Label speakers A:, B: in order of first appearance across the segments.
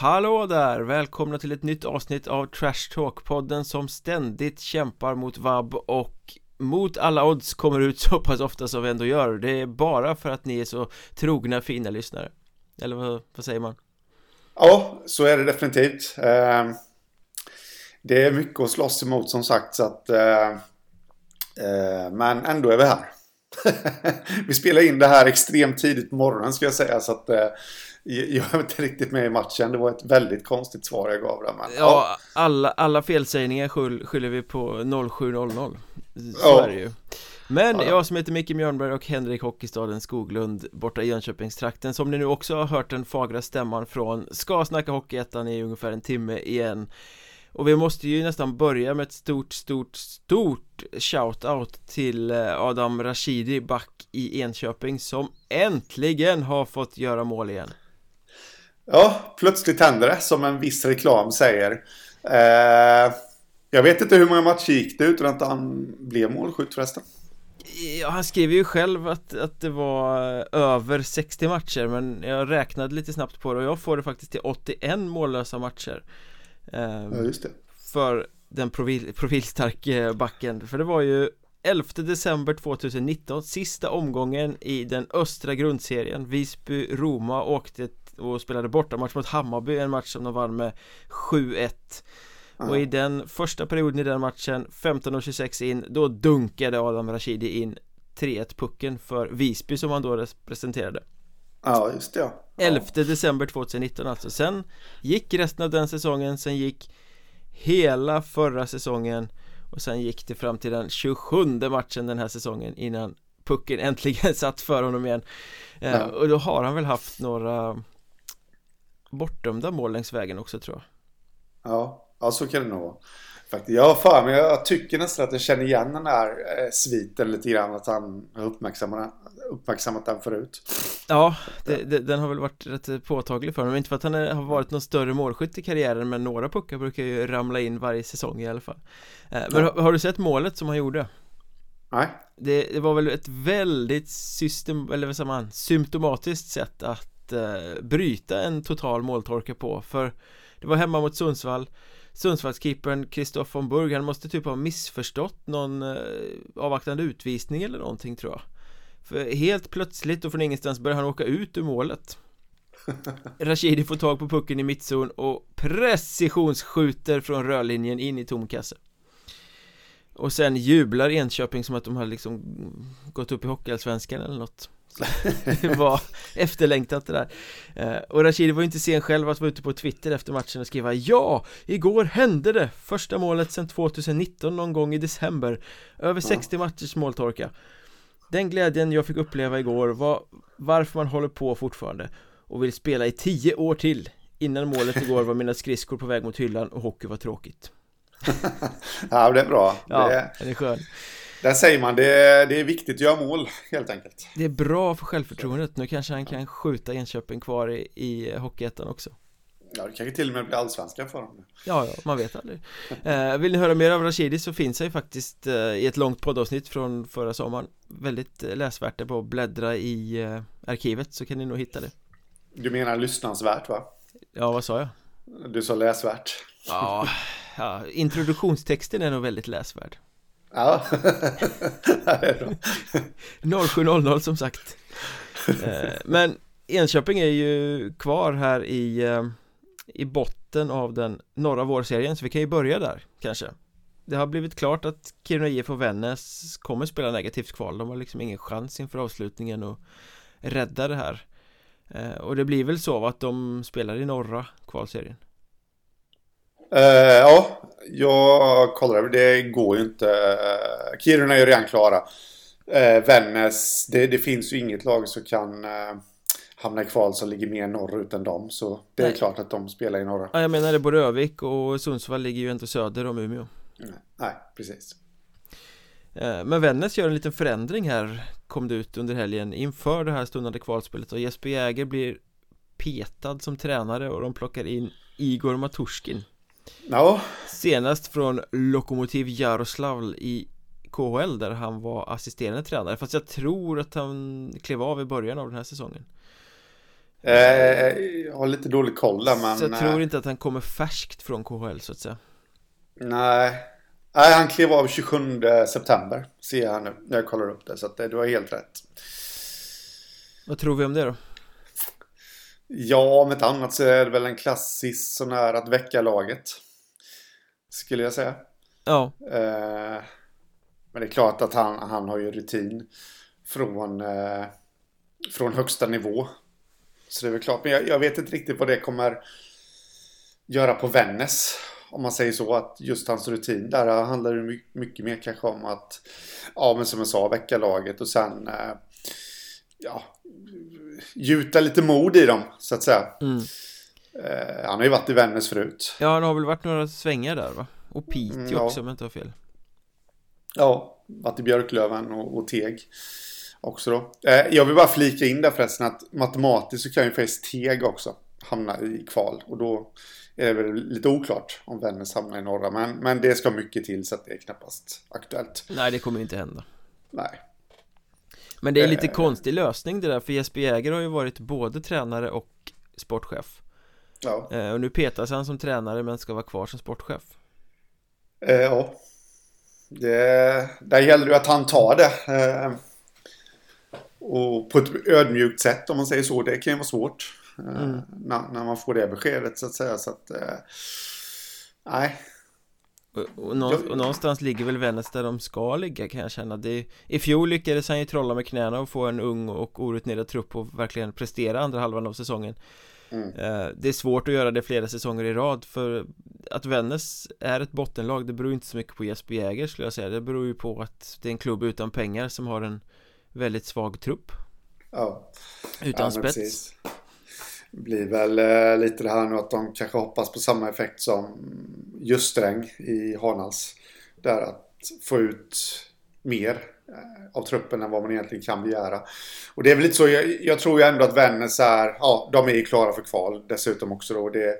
A: Hallå där! Välkomna till ett nytt avsnitt av Trash Talk-podden som ständigt kämpar mot vab och mot alla odds kommer ut så pass ofta som vi ändå gör Det är bara för att ni är så trogna fina lyssnare Eller vad, vad säger man?
B: Ja, så är det definitivt ehm, Det är mycket att slåss emot som sagt så att eh, eh, Men ändå är vi här Vi spelar in det här extremt tidigt på morgonen ska jag säga så att eh, jag är inte riktigt med i matchen. Det var ett väldigt konstigt svar jag gav där. Men,
A: ja, ja, alla, alla felsägningar skyll, skyller vi på 0700 Så ja. är det ju Men ja. jag som heter Micke Mjörnberg och Henrik Hockeystaden Skoglund borta i Jönköpingstrakten Som ni nu också har hört den fagra stämman från Ska snacka Hockeyettan i ungefär en timme igen och vi måste ju nästan börja med ett stort, stort, stort shout-out till eh, Adam Rashidi, back i Enköping Som äntligen har fått göra mål igen
B: Ja, plötsligt händer det som en viss reklam säger. Eh, jag vet inte hur många matcher gick det utan att han blev målskytt förresten.
A: Ja, han skriver ju själv att, att det var över 60 matcher men jag räknade lite snabbt på det och jag får det faktiskt till 81 mållösa matcher.
B: Eh, ja, just det.
A: För den profil, profilstarke backen, för det var ju 11 december 2019, sista omgången i den östra grundserien Visby-Roma åkte och spelade bortamatch mot Hammarby, en match som de vann med 7-1 och i den första perioden i den matchen 15.26 in Då dunkade Adam Rashidi in 3-1 pucken för Visby som han då representerade
B: Ja just det ja.
A: 11 december 2019 alltså. Sen gick resten av den säsongen Sen gick hela förra säsongen Och sen gick det fram till den 27 matchen den här säsongen innan pucken äntligen satt för honom igen. Eh, ja. Och då har han väl haft några bortdömda mål längs vägen också tror jag
B: Ja, ja så kan det nog vara Faktiskt. Jag har för mig, jag tycker nästan att jag känner igen den där eh, sviten lite grann Att han har uppmärksammat, uppmärksammat den förut
A: Ja, det, det, den har väl varit rätt påtaglig för honom Inte för att han är, har varit någon större målskytt i karriären Men några puckar brukar ju ramla in varje säsong i alla fall eh, Men ja. har, har, du sett målet som han gjorde?
B: Nej
A: Det, det var väl ett väldigt system, eller vad säger man, symptomatiskt sätt att eh, bryta en total måltorka på för det var hemma mot Sundsvall. Sundsvallskeepern Kristoff von Burg han måste typ ha missförstått någon eh, avvaktande utvisning eller någonting tror jag. För helt plötsligt och från ingenstans börjar han åka ut ur målet. Rashidi får tag på pucken i mittzon och precisionsskjuter från rörlinjen in i tom kasse Och sen jublar Enköping som att de har liksom gått upp i Hockeyallsvenskan eller något det var efterlängtat det där. Eh, Och Rashidi var ju inte sen själv att vara ute på Twitter efter matchen och skriva Ja, igår hände det! Första målet sedan 2019 någon gång i december. Över 60 matchers måltorka. Den glädjen jag fick uppleva igår var varför man håller på fortfarande och vill spela i 10 år till Innan målet igår var mina skridskor på väg mot hyllan och hockey var tråkigt.
B: Ja, det är bra.
A: Ja, det... den är skön
B: där säger man, det är, det är viktigt att göra mål helt enkelt.
A: Det är bra för självförtroendet, nu kanske han kan skjuta Enköping kvar i, i Hockeyettan också.
B: Ja, det kanske till och med blir allsvenskan för honom.
A: Ja, ja, man vet aldrig. Eh, Vill ni höra mer av Rashidi så finns han ju faktiskt eh, i ett långt poddavsnitt från förra sommaren. Väldigt eh, läsvärt det på att bläddra i eh, arkivet så kan ni nog hitta det.
B: Du menar lyssnansvärt va?
A: Ja, vad sa jag?
B: Du sa läsvärt.
A: Ja, ja introduktionstexten är nog väldigt läsvärd
B: Ja,
A: det är bra. 0700 som sagt. Eh, Men Enköping är ju kvar här i eh, I botten av den norra vårserien så vi kan ju börja där kanske. Det har blivit klart att Kiruna IF och Vännäs kommer spela negativt kval. De har liksom ingen chans inför avslutningen att rädda det här. Eh, Och det blir väl så att de spelar i norra kvalserien
B: Uh, ja, jag kollar. Det går ju inte. Uh, Kiruna är ju redan klara. Uh, Vännäs, det, det, finns ju inget lag som kan uh, hamna i kval som ligger mer norrut än dem. Så det Nej. är klart att de spelar i norra.
A: Ja, jag menar det, både Övik och Sundsvall ligger ju inte söder om Umeå.
B: Mm. Nej, precis.
A: Men Vännäs gör en liten förändring här Kom det ut under helgen inför det här stundande kvalspelet och Jesper Jäger blir petad som tränare och de plockar in Igor Maturskin
B: Ja
A: Senast från Lokomotiv Jaroslavl i KHL där han var assisterande tränare Fast jag tror att han klev av i början av den här säsongen
B: Eh, jag har lite dålig koll där men...
A: Så jag tror
B: eh,
A: inte att han kommer färskt från KHL så att säga.
B: Nej. Nej, han klev av 27 september. Ser jag nu när jag kollar upp det. Så att det, du har helt rätt.
A: Vad tror vi om det då?
B: Ja, om ett annat så är det väl en klassisk sån här att väcka laget. Skulle jag säga.
A: Ja,
B: Eh, men det är klart att han, han har ju rutin från, eh, från högsta nivå. Så det är väl klart. Men jag, jag vet inte riktigt vad det kommer göra på Vännäs. Om man säger så att just hans rutin där handlar det my- mycket mer kanske om att ja men som jag sa väcka laget och sen eh, ja gjuta lite mod i dem så att säga.
A: mm.
B: Eh, han har ju varit i Vännäs förut.
A: ja det har väl varit några svängar där va? Och Piteå
B: Mm, ja.
A: också om jag inte har fel.
B: Ja, varit i Björklöven och, och Teg också då. Eh, jag vill bara flika in där förresten att matematiskt så kan ju faktiskt Teg också hamna i kval. Och då är det väl lite oklart om Vännäs hamnar i norra. Men, men det ska mycket till så att det är knappast aktuellt.
A: Nej, det kommer inte hända.
B: Nej.
A: Men det är lite
B: Eh.
A: konstig lösning det där, för Jesper Jäger har ju varit både tränare och sportchef.
B: Ja.
A: Eh, och nu petas han som tränare men ska vara kvar som sportchef.
B: Eh, ja. Det, där gäller det att han tar det. Och på ett ödmjukt sätt om man säger så. Det kan ju vara svårt.
A: Mm.
B: när, när man får det beskedet så att säga. Så att, nej,
A: Och, och, nå- och någonstans ligger väl Vännäs där de ska ligga kan jag känna det, I fjol lyckades han ju trolla med knäna och få en ung och orutinerad trupp och verkligen prestera andra halvan av säsongen
B: Mm.
A: Eh, Det är svårt att göra det flera säsonger i rad för att Vännäs är ett bottenlag det beror inte så mycket på Jesper Jäger skulle jag säga Det beror ju på att det är en klubb utan pengar som har en väldigt svag trupp
B: Ja.
A: Utan
B: ja,
A: spets
B: precis. Blir väl eh, lite det här nu att de kanske hoppas på samma effekt som Justräng i Hanals. Där att få ut mer eh, av truppen än vad man egentligen kan begära. Och det är väl lite så, jag, jag tror ju ändå att Vännäs är, ja de är ju klara för kval dessutom också då. Det,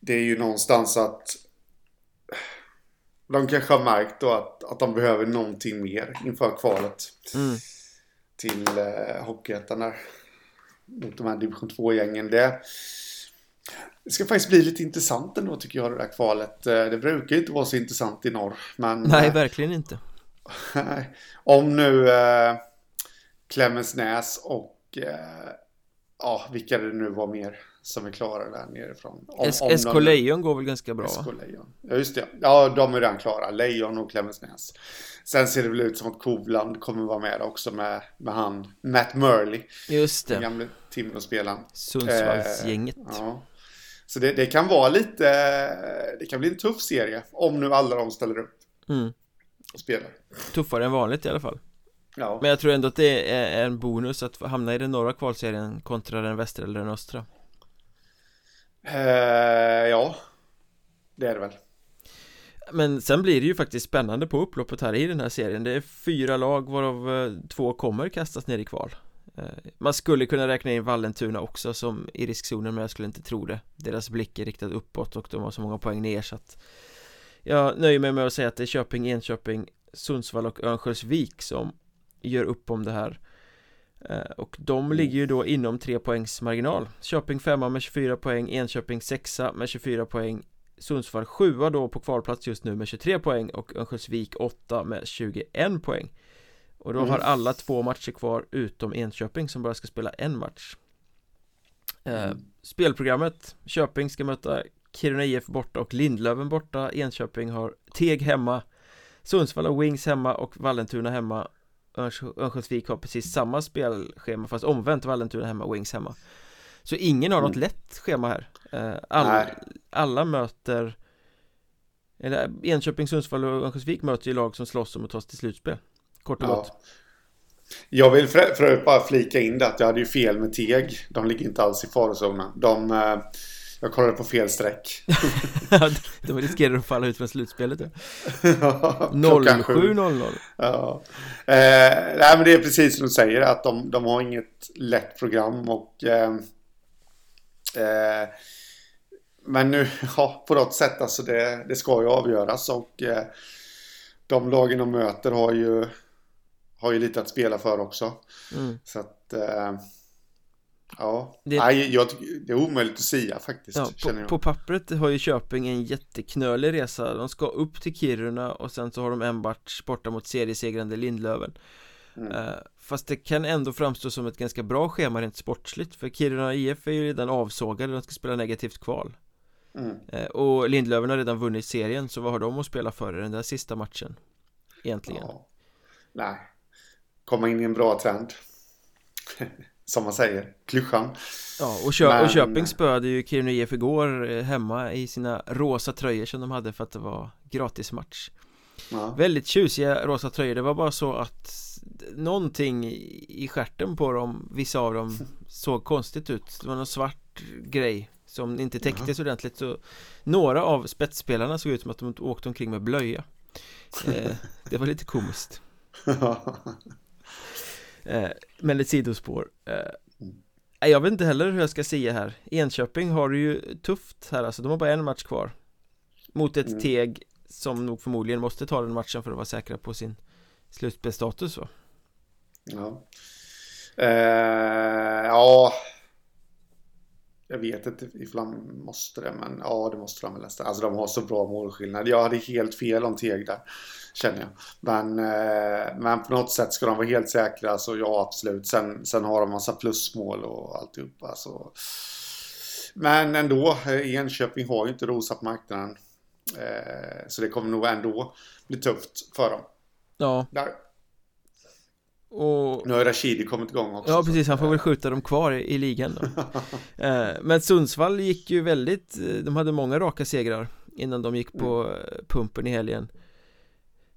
B: det är ju någonstans att de kanske har märkt då att, att de behöver någonting mer inför kvalet
A: mm.
B: till eh, Hockeyettan där. Mot de här division 2-gängen. Det, det ska faktiskt bli lite intressant ändå tycker jag det där kvalet. Eh, Det brukar ju inte vara så intressant i norr. Men
A: Nej,
B: eh,
A: verkligen inte
B: om nu eh, Klemensnäs och eh, ja, vilka det nu var mer som är klara där nerifrån. Om,
A: S-
B: om
A: SK
B: de-
A: Lejon går väl ganska bra
B: SK? Lejon. Ja, just det. Ja, de är redan klara. Lejon och Klemensnäs. Sen ser det väl ut som att Kovland kommer vara med också med, med han Matt Murley.
A: Just
B: Den
A: det,
B: gamle Timrå-spelaren.
A: Sundsvallsgänget
B: Ja. Så det, det kan vara lite, det kan bli en tuff serie. Om nu alla de ställer upp
A: mm.
B: och spelar.
A: Tuffare än vanligt i alla fall
B: Ja,
A: Men jag tror ändå att det är en bonus att hamna i den norra kvalserien kontra den västra eller den östra
B: eh, ja. det är det väl.
A: Men sen blir det ju faktiskt spännande på upploppet här i den här serien Det är fyra lag varav eh, två kommer kastas ner i kval Eh, Man skulle kunna räkna in Vallentuna också som i riskzonen men jag skulle inte tro det. Deras blick är riktad uppåt och de har så många poäng ner så att Jag nöjer mig med att säga att det är Köping, Enköping, Sundsvall och Örnsköldsvik som gör upp om det här. Eh, Och de ligger ju då inom tre poängs marginal. Köping femma med 24 poäng, Enköping sexa med 24 poäng Sundsvall sjua då på kvalplats just nu med 23 poäng och Örnsköldsvik åtta med 21 poäng Och då
B: Mm.
A: har alla två matcher kvar utom Enköping som bara ska spela en match eh,
B: Mm.
A: Spelprogrammet Köping ska möta Kiruna IF borta och Lindlöven borta Enköping har Teg hemma Sundsvall har Wings hemma och Vallentuna hemma Örns- Örnsköldsvik har precis samma spelschema fast omvänt Vallentuna hemma, Wings hemma Så ingen har något
B: Mm.
A: lätt schema här eh, all,
B: Nej.
A: Alla möter Eller Enköping, Sundsvall och Örnsköldsvik möter ju lag som slåss om att ta sig till slutspel Kort och gott
B: Ja. Jag vill för, för övrigt bara flika in det att jag hade ju fel med Teg. De ligger inte alls i farozonen. De, eh, jag kollade på fel streck.
A: De riskerar att falla ut från slutspelet ja.
B: Klockan sju.
A: 07.00
B: Ja. Eh, nej, men det är precis som du säger att de, de har inget lätt program och eh, eh, men nu, ja, på något sätt alltså det, det ska ju avgöras och eh, de lagen de möter har ju har ju lite att spela för också.
A: mm.
B: Så att eh, Ja, det... Nej, jag, det är omöjligt att säga faktiskt.
A: Ja, på, på, pappret har ju Köping en jätteknölig resa. De ska upp till Kiruna och sen så har de en match borta mot seriesegrande Lindlöven. Mm. Uh, fast det kan ändå framstå som ett ganska bra schema rent sportsligt För Kiruna IF är ju redan avsågade, de ska spela negativt kval mm. uh, Och Lindlöven har redan vunnit serien, så vad har de att spela för i den där sista matchen? Egentligen ja.
B: Nej Komma in i en bra trend. Som man säger, klyschan.
A: Ja, och, Kö Men... och Köping spöade ju Kiruna IF igår eh, hemma i sina rosa tröjor som de hade för att det var gratismatch. Ja. Väldigt tjusiga rosa tröjor, det var bara så att någonting i skärten på dem, vissa av dem såg konstigt ut. Det var någon svart grej som inte täcktes ja. ordentligt. Så Några av spetsspelarna såg ut som att de åkte omkring med blöja. Eh, Det var lite komiskt eh, Men ett sidospår eh, Jag vet inte heller hur jag ska säga här Enköping har det ju tufft här alltså, de har bara en match kvar Mot ett mm. Teg som nog förmodligen måste ta den matchen för att vara säkra på sin slutspelsstatus va?
B: Ja. Eh, ja. Jag vet inte ifall de måste det, men ja, det måste de väl nästan. Alltså de har så bra målskillnad. Jag hade helt fel om Teg där, känner jag. Men, eh, men på något sätt ska de vara helt säkra, så ja, absolut. Sen, sen har de massa plusmål och alltihopa. Alltså. Men ändå, eh, Enköping har ju inte rosat marknaden. Eh, så det kommer nog ändå bli tufft för dem.
A: Ja.
B: Där. Och... Nu har Rashidi kommit igång också
A: Ja precis, han får väl skjuta dem kvar i, i ligan då eh, Men Sundsvall gick ju väldigt eh, De hade många raka segrar Innan de gick på mm. Eh, pumpen i helgen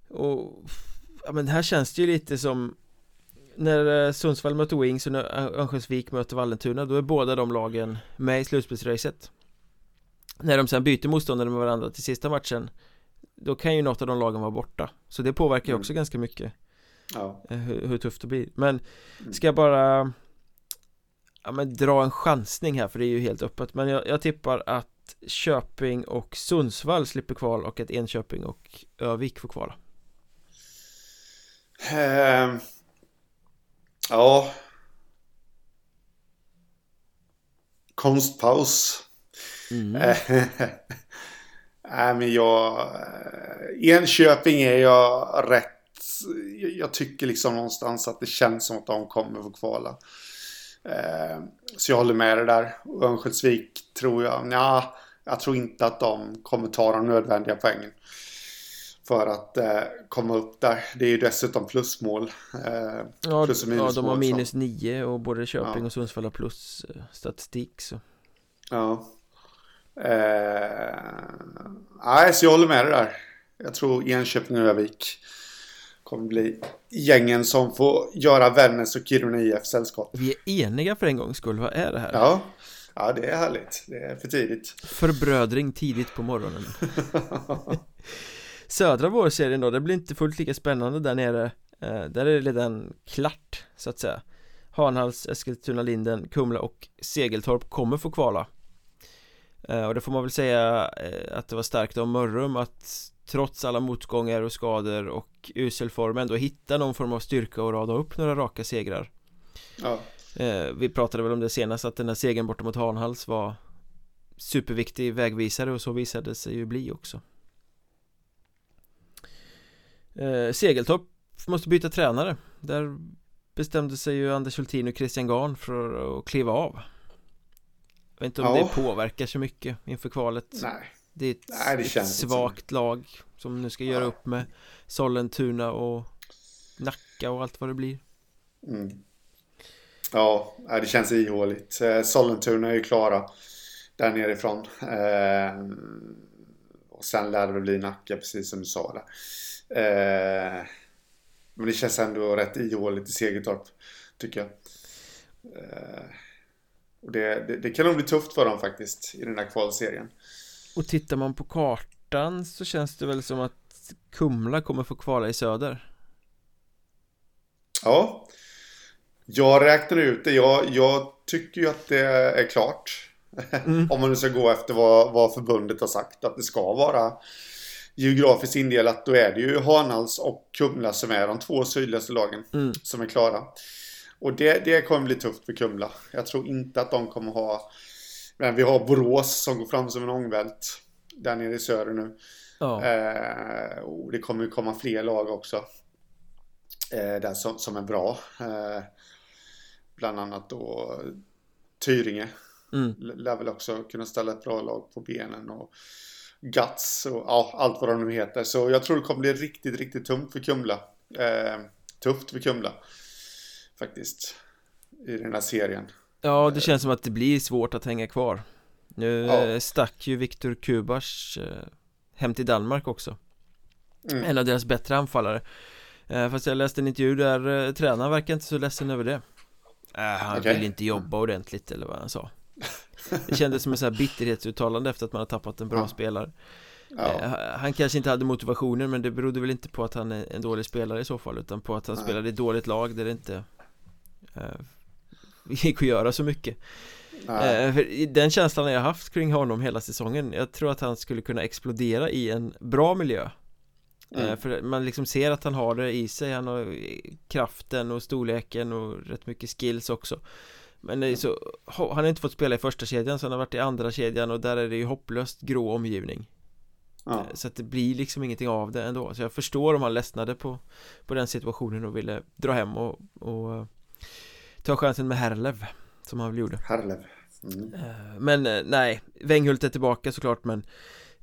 A: Och Ja men här känns det ju lite som När Sundsvall möter Wings och när Örnsköldsvik möter Vallentuna Då är båda de lagen med i slutspelsracet När de sen byter motståndare med varandra till sista matchen Då kan ju något av de lagen vara borta Så det påverkar ju mm. också mm. ganska mycket
B: ja.
A: Eh, hur, hur, tufft det blir. Men ska jag bara Ja men dra en chansning här för det är ju helt öppet. Men jag, jag tippar att Köping och Sundsvall slipper kval och att Enköping och Övik får kvala.
B: Uh, Ja. Konstpaus. Mm. Nej men jag eh, Enköping är jag rätt jag tycker liksom någonstans att det känns som att de kommer få kvala. Eh, så jag håller med dig där. Örnsköldsvik tror jag, ja, jag tror inte att de kommer ta de nödvändiga poängen. För att eh, komma upp där. Det är ju dessutom plusmål. Eh,
A: ja, plus och ja, de har minus så. nio och både Köping ja. och Sundsvall har plus eh, statistik. Så.
B: Ja. Eh, nej, så jag håller med dig där. Jag tror Enköping och Övik kommer bli gängen som får göra Vännäs och Kiruna IF sällskap.
A: Vi är eniga för en gångs skull, vad är det här?
B: Ja, ja det är härligt. Det är för tidigt.
A: Förbrödring tidigt på morgonen. Södra vårserien då, det blir inte fullt lika spännande där nere. Eh, där är det redan klart, så att säga. Hanhals, Eskilstuna, Linden, Kumla och Segeltorp kommer få kvala. Eh, och det får man väl säga eh, att det var starkt av Mörrum att trots alla motgångar och skador och usel form ändå hitta någon form av styrka och rada upp några raka segrar.
B: Ja.
A: eh, Vi pratade väl om det senast att den här segern borta mot Hanhals var superviktig vägvisare och så visade det sig ju bli också. Eh, Segeltorp måste byta tränare. Där bestämde sig ju Anders Hultin och Christian Garn för att kliva av. Jag vet inte om ja. det påverkar så mycket inför kvalet.
B: Nej
A: det är ett, Nej, det ett svagt lag som nu ska göra ja. upp med Sollentuna och Nacka och allt vad det blir.
B: Mm. Ja, det känns ihåligt. Eh, Sollentuna är ju klara där nerifrån. Eh, och sen lär det väl bli Nacka, precis som du sa där. Eh, men det känns ändå rätt ihåligt i Segertorp, tycker jag. och det, det, det, kan nog bli tufft för dem faktiskt i den här kvalserien.
A: Och tittar man på kartan så känns det väl som att Kumla kommer få kvala i söder
B: Ja Jag räknar ut det, jag, jag tycker ju att det är klart mm. Om man nu ska gå efter vad, vad förbundet har sagt att det ska vara Geografiskt indelat då är det ju Hanals och Kumla som är de två sydligaste lagen mm. som är klara Och det, det kommer bli tufft för Kumla. Jag tror inte att de kommer ha... Men vi har Borås som går fram som en ångvält. Där nere i söder nu. Ja. Eh, och det kommer ju komma fler lag också. Eh, där som, som är bra. Eh, bland annat då Tyringe. Mm. Lär väl också kunna ställa ett bra lag på benen. Och Guts och ja, allt vad de nu heter. Så jag tror det kommer bli riktigt, riktigt tungt för Kumla. Eh, tufft för Kumla. Faktiskt. I den här serien.
A: Ja, det känns som att det blir svårt att hänga kvar. Nu ja. stack ju Viktor Kubas eh, hem till Danmark också. Mm. En av deras bättre anfallare. Eh, fast jag läste en intervju där eh, tränaren verkar inte så ledsen över det. Han okay. vill inte jobba ordentligt eller vad han sa. Det kändes som en sån här bitterhetsuttalande efter att man har tappat en bra ja. spelare ja. Han kanske inte hade motivationen men det berodde väl inte på att han är en dålig spelare i så fall Utan på att han Nej. spelade i ett dåligt lag där det inte gick att göra så mycket. Eh, för Den känslan har jag haft kring honom hela säsongen. Jag tror att han skulle kunna explodera i en bra miljö. Eh, Mm. För man liksom ser att han har det i sig, han har kraften och storleken och rätt mycket skills också. Men är så, han har inte fått spela i första kedjan så han har varit i andra kedjan och där är det ju hopplöst grå omgivning. Ja. Eh, så att det blir liksom ingenting av det ändå. Så jag förstår om han ledsnade på, på den situationen och ville dra hem och, och eh, ta chansen med Herlev Som han väl gjorde
B: Herlev
A: mm. Eh, men nej, Wenghult är tillbaka såklart men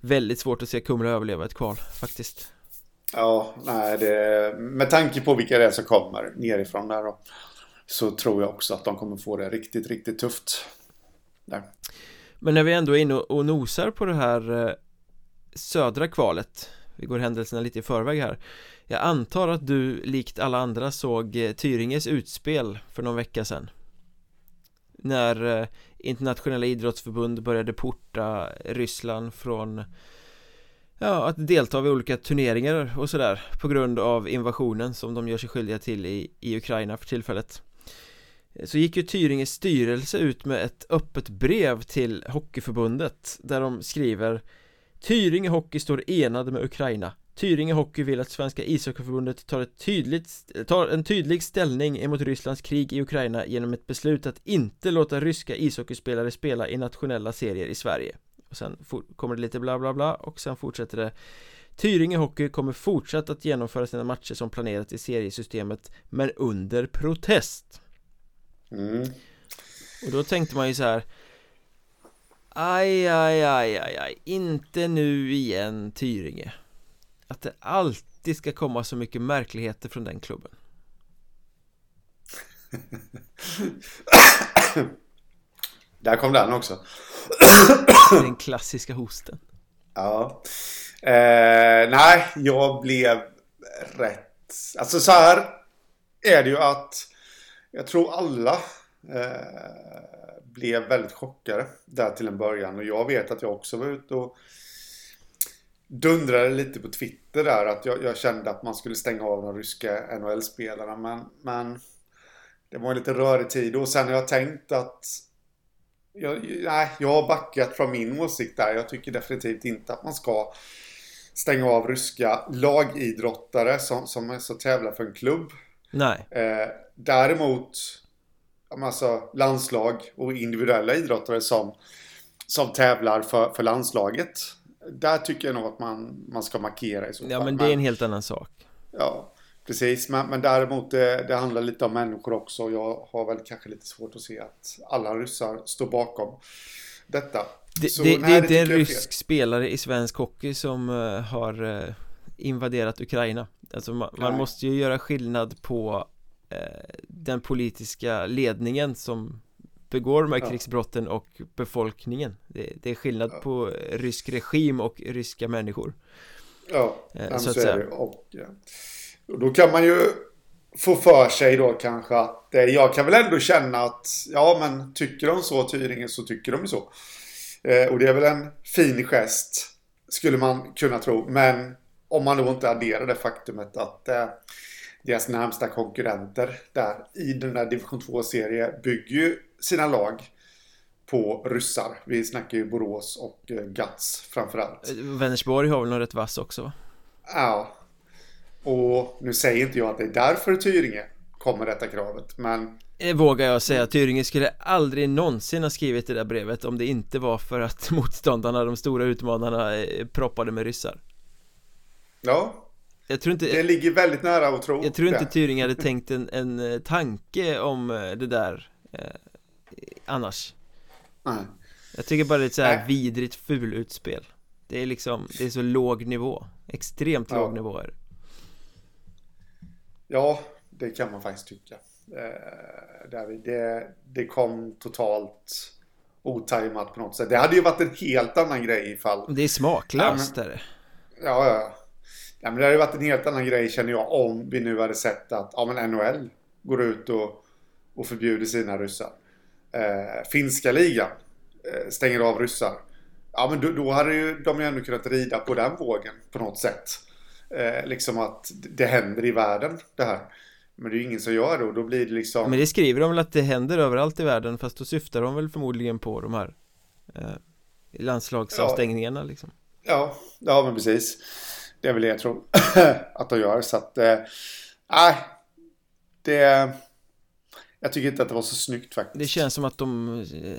A: Väldigt svårt att se Kumla överleva ett kval faktiskt
B: Ja, nej det Med tanke på vilka det är som kommer nerifrån där då så tror jag också att de kommer få det riktigt, riktigt tufft. Där.
A: Men när vi ändå är inne och nosar på det här eh, södra kvalet Vi går händelserna lite i förväg här jag antar att du likt alla andra såg eh, Tyringes utspel för någon vecka sedan. När eh, internationella idrottsförbund började porta eh, Ryssland från Ja, att delta vid olika turneringar och sådär På grund av invasionen som de gör sig skyldiga till i, i Ukraina för tillfället. Så gick ju Tyringes styrelse ut med ett öppet brev till Hockeyförbundet där de skriver Tyringe Hockey står enade med Ukraina. Tyringe Hockey vill att Svenska ishockeyförbundet tar, ett tydligt, tar en tydlig ställning emot Rysslands krig i Ukraina genom ett beslut att inte låta ryska ishockeyspelare spela i nationella serier i Sverige. Och sen kommer det lite bla bla bla och sen fortsätter det. Tyringe Hockey kommer fortsatt att genomföra sina matcher som planerat i seriesystemet men under protest. Mm. Och då tänkte man ju så här Aj, aj, aj, aj, aj, inte nu igen Tyringe Att det alltid ska komma så mycket märkligheter från den klubben.
B: Där kom den också.
A: Den klassiska hosten.
B: Ja. Eh, Nej, jag blev rätt Alltså så här är det ju att jag tror alla eh, blev väldigt chockade där till en början. Och jag vet att jag också var ute och dundrade lite på Twitter där. Att jag, jag kände att man skulle stänga av de ryska NHL-spelarna. Men, men det var en lite rörig tid. Och sen har jag tänkt att jag, nej, jag har backat från min åsikt där. Jag tycker definitivt inte att man ska stänga av ryska lagidrottare som, som är så tävlar för en klubb.
A: Nej.
B: Eh, däremot alltså, landslag och individuella idrottare som, som tävlar för, för landslaget. Där tycker jag nog att man, man ska markera i så fall.
A: Ja, men det är en helt annan sak.
B: Ja, precis. Men, men däremot det, det handlar lite om människor också. Jag har väl kanske lite svårt att se att alla ryssar står bakom detta.
A: Det, så, det, nej, det är inte en rysk spelare i svensk hockey som uh, har uh, invaderat Ukraina. Alltså man, man måste ju göra skillnad på Eh, den politiska ledningen som begår de här ja. krigsbrotten och befolkningen det, det är skillnad ja. på rysk regim och ryska människor
B: Ja, eh, så, att säga. Det. Och, ja. och då kan man ju få för sig då kanske att eh, jag kan väl ändå känna att ja men tycker de så Tyringen så tycker de ju så. Eh, och det är väl en fin gest skulle man kunna tro. Men om man då inte adderar det faktumet att eh, deras närmsta konkurrenter där i den där division 2-serien bygger ju sina lag på ryssar. Vi snackar ju Borås och eh, Guts framförallt. Eh,
A: Vänersborg har väl något rätt vass också?
B: Ja. Och nu säger inte jag att det är därför Tyringe kommer detta kravet. Men
A: det vågar jag säga, Tyringe skulle aldrig någonsin ha skrivit det där brevet om det inte var för att motståndarna, de stora utmanarna, eh, proppade med ryssar
B: Ja
A: Jag tror inte
B: Det ligger väldigt nära att tro
A: Jag tror inte. Tyringe hade tänkt en, en eh, tanke om eh, det där eh, annars
B: Nej.
A: Jag tycker bara det är ett så här
B: Nej.
A: vidrigt fulutspel Det är liksom, det är så låg nivå Extremt
B: Ja.
A: låg nivå är det.
B: Ja, det kan man faktiskt tycka. Eh, det, det kom totalt otajmat på något sätt. Det hade ju varit en helt annan grej ifall...
A: Det är smaklöst
B: Ja,
A: är det
B: Ja, ja. ja men det hade ju varit en helt annan grej känner jag om vi nu hade sett att ja, men NHL går ut och, och förbjuder sina ryssar. Eh, finska ligan eh, stänger av ryssar. Ja, men då, då hade ju de ju ändå kunnat rida på den vågen på något sätt. Eh, liksom att det händer i världen det här. Men det är ju ingen som gör det och då blir det liksom...
A: Men det skriver de väl att det händer överallt i världen fast då syftar de väl förmodligen på de här eh, landslagsavstängningarna liksom
B: Ja, ja men precis. Det är väl det jag tror att de gör. Så att, eh, nej. det... Jag tycker inte att det var så snyggt faktiskt.
A: Det känns som att de,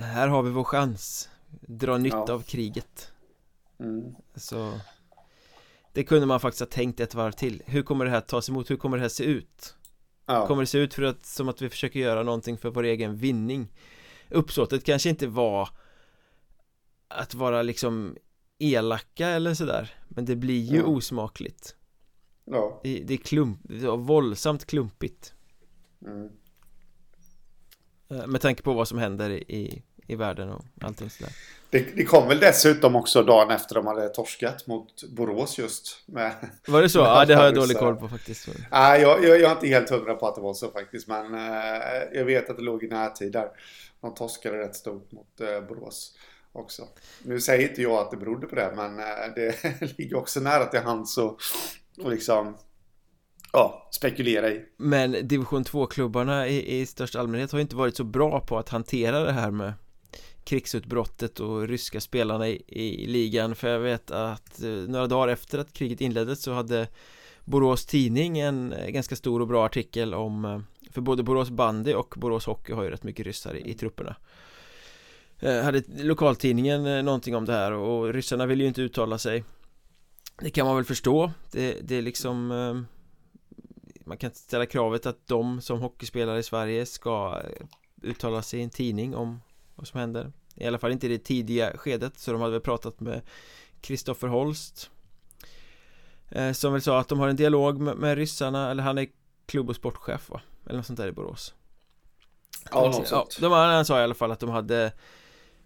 A: här har vi vår chans Dra nytta
B: Ja.
A: av kriget
B: Mm.
A: Så Det kunde man faktiskt ha tänkt ett varv till Hur kommer det här tas emot? Hur kommer det här se ut?
B: Ja.
A: Kommer det se ut för att, som att vi försöker göra någonting för vår egen vinning? Uppsåtet kanske inte var Att vara liksom elaka eller sådär Men det blir ju
B: Ja.
A: osmakligt
B: ja.
A: Det, det är klump, det våldsamt klumpigt
B: Mm.
A: Eh, Med tanke på vad som händer i, i världen och allting sådär
B: Det, det kom väl dessutom också dagen efter de hade torskat mot Borås just. Med,
A: Var det så? Ja, det har jag dålig koll på faktiskt
B: Nej, jag, jag, jag är inte helt hundra på att det var så faktiskt. Men eh, jag vet att det låg i närtid där. De torskade rätt stort mot eh, Borås också. Nu säger inte jag att det berodde på det, men eh, det ligger också nära till hands och, och liksom ja, spekulera i.
A: Men division 2-klubbarna i, i största allmänhet har ju inte varit så bra på att hantera det här med krigsutbrottet och ryska spelarna i, i ligan. För jag vet att eh, några dagar efter att kriget inleddes så hade Borås Tidning en eh, ganska stor och bra artikel om eh, för både Borås bandy och Borås hockey har ju rätt mycket ryssar i, i trupperna. Hade lokaltidningen någonting om det här och ryssarna vill ju inte uttala sig. Det kan man väl förstå. Det, det är liksom man kan inte ställa kravet att de som hockeyspelare i Sverige ska eh, uttala sig i en tidning om vad som händer I alla fall inte i det tidiga skedet så de hade väl pratat med Kristoffer Holst eh, Som väl sa att de har en dialog med, med ryssarna eller han är klubb och sportchef va? Eller något sånt där i Borås
B: Ja, något sånt.
A: de, han sa i alla fall att de hade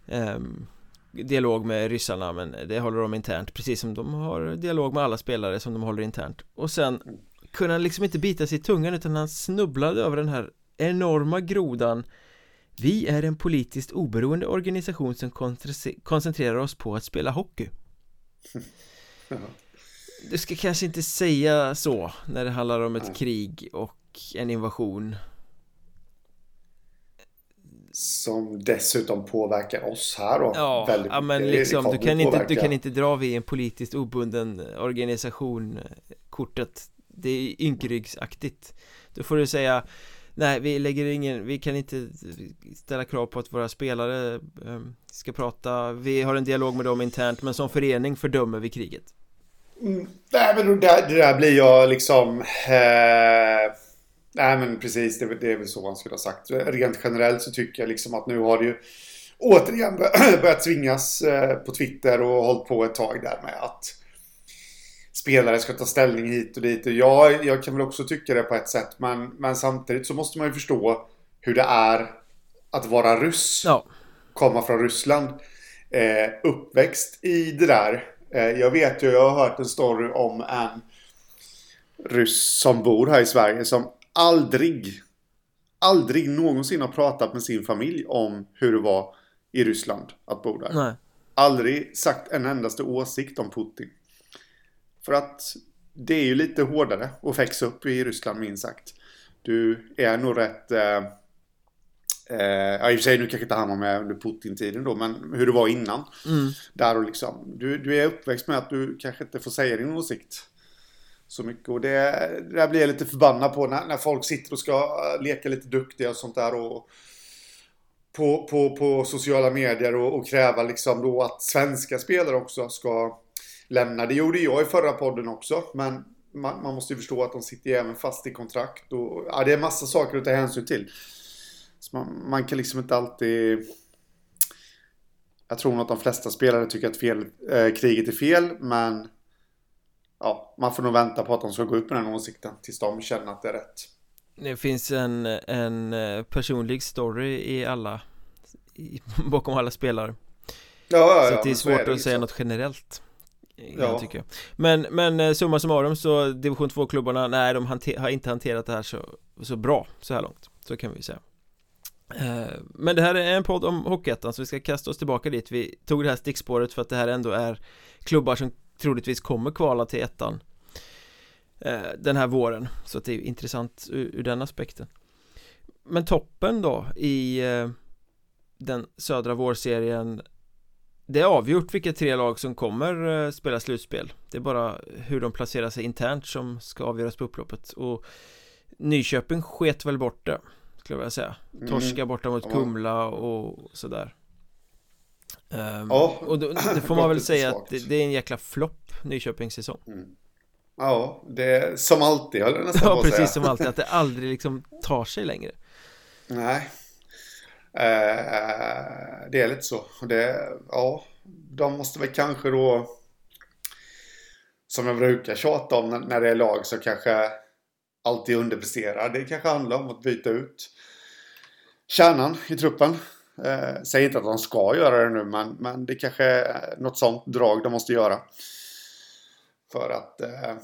A: ehm, Dialog med ryssarna men det håller de internt precis som de har dialog med alla spelare som de håller internt Och sen kunde han liksom inte bita sig i tungan utan han snubblade över den här enorma grodan. Vi är en politiskt oberoende organisation som koncentrerar oss på att spela hockey. Du ska kanske inte säga så när det handlar om ett krig och en invasion.
B: Som dessutom påverkar oss här då.
A: Ja,
B: väldigt
A: ja men liksom du kan, inte, du kan inte dra vid en politiskt obunden organisation eh, kortet det är ynkryggsaktigt Då får du säga Nej, vi lägger ingen, vi kan inte ställa krav på att våra spelare eh, ska prata Vi har en dialog med dem internt men som förening fördömer vi kriget
B: Mm, nej, men det där, det där blir jag liksom... Eh, nej, men precis. Det, det är väl så man skulle ha sagt. Rent generellt så tycker jag liksom att nu har det ju återigen börjat svingas eh, på Twitter och hållit på ett tag där med att spelare ska ta ställning hit och dit. Och ja, jag kan väl också tycka det på ett sätt. Men, men samtidigt så måste man ju förstå hur det är att vara ryss
A: Ja,
B: komma från Ryssland. Eh, uppväxt i det där. Eh, jag vet ju, jag har hört en story om en ryss som bor här i Sverige som aldrig, aldrig någonsin har pratat med sin familj om hur det var i Ryssland att bo där.
A: nej
B: Aldrig sagt en endaste åsikt om Putin. För att det är ju lite hårdare att växa upp i Ryssland minst sagt. Du är nog rätt... Eh, eh, ja, i och för sig nu kanske inte han var med under Putin-tiden då, men hur det var innan.
A: mm.
B: Där och liksom, du, du är uppväxt med att du kanske inte får säga din åsikt. så mycket. Och det, det där blir jag lite förbannad på när, när folk sitter och ska leka lite duktiga och sånt där. Och, på, på, på sociala medier och, och kräva liksom då att svenska spelare också ska lämna. Det gjorde jag i förra podden också. Men man, man måste ju förstå att de sitter ju även fast i kontrakt. Och, ja, det är massa saker att ta hänsyn till. Så man, man kan liksom inte alltid... Jag tror nog att de flesta spelare tycker att fel, eh, kriget är fel, men ja, man får nog vänta på att de ska gå ut med den åsikten tills de känner att det är rätt.
A: Det finns en, en eh, personlig story i alla i, bakom alla spelare
B: Ja, ja,
A: Så
B: ja,
A: det är svårt
B: är det
A: att säga
B: liksom.
A: något generellt
B: Ja.
A: jag. Men, men eh, summa summarum så division 2-klubbarna, nej de har inte hanterat det här så, så bra så här långt. Så kan vi säga. Eh, men det här är en podd om Hockeyettan så vi ska kasta oss tillbaka dit. Vi tog det här stickspåret för att det här ändå är klubbar som troligtvis kommer kvala till ettan eh, Den här våren. Så att det är intressant ur, ur den aspekten. Men toppen då i den södra vårserien det är avgjort vilka tre lag som kommer eh, spela slutspel. Det är bara hur de placerar sig internt som ska avgöras på upploppet. Och Nyköping sket väl bort det Skulle jag vilja säga.
B: Mm.
A: Torska borta mot. Kumla och sådär. Ehm,
B: Ja,
A: Och då, det får man väl säga att det, det är en jäkla flopp Nyköpings säsong.
B: Ja, det är som alltid höll jag nästan på
A: Ja
B: att
A: precis
B: säga.
A: som alltid, att det aldrig liksom tar sig längre.
B: Nej. Eh, eh, det är lite så. Det, ja, de måste väl kanske då, som jag brukar tjata om när, det är lag som kanske alltid underpresterar. Det kanske handlar om att byta ut kärnan i truppen. Eh, säg inte att de ska göra det nu, men, men det kanske är något sånt drag de måste göra. För att eh,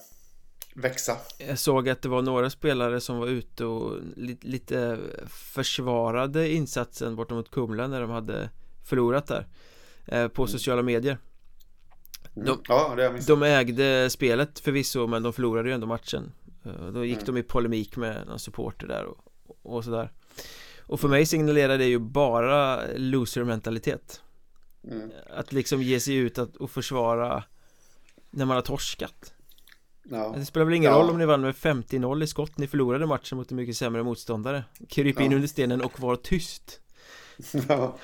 B: växa.
A: Jag såg att det var några spelare som var ute och li lite försvarade insatsen bortom mot Kumla när de hade förlorat där eh, På sociala medier
B: Mm.
A: De-
B: ja, jag missat.
A: De ägde spelet förvisso men de förlorade ju ändå matchen Eh, Då gick
B: Mm.
A: de i polemik med någon supporter där och, och sådär Och för mig signalerar det ju bara loser-mentalitet
B: Mm.
A: Att liksom ge sig ut att, och försvara när man har torskat
B: Ja.
A: Det spelar väl ingen
B: Ja.
A: roll om ni vann med 50-0 i skott Ni förlorade matchen mot en mycket sämre motståndare Kryp in
B: Ja.
A: under stenen och var tyst
B: Ja.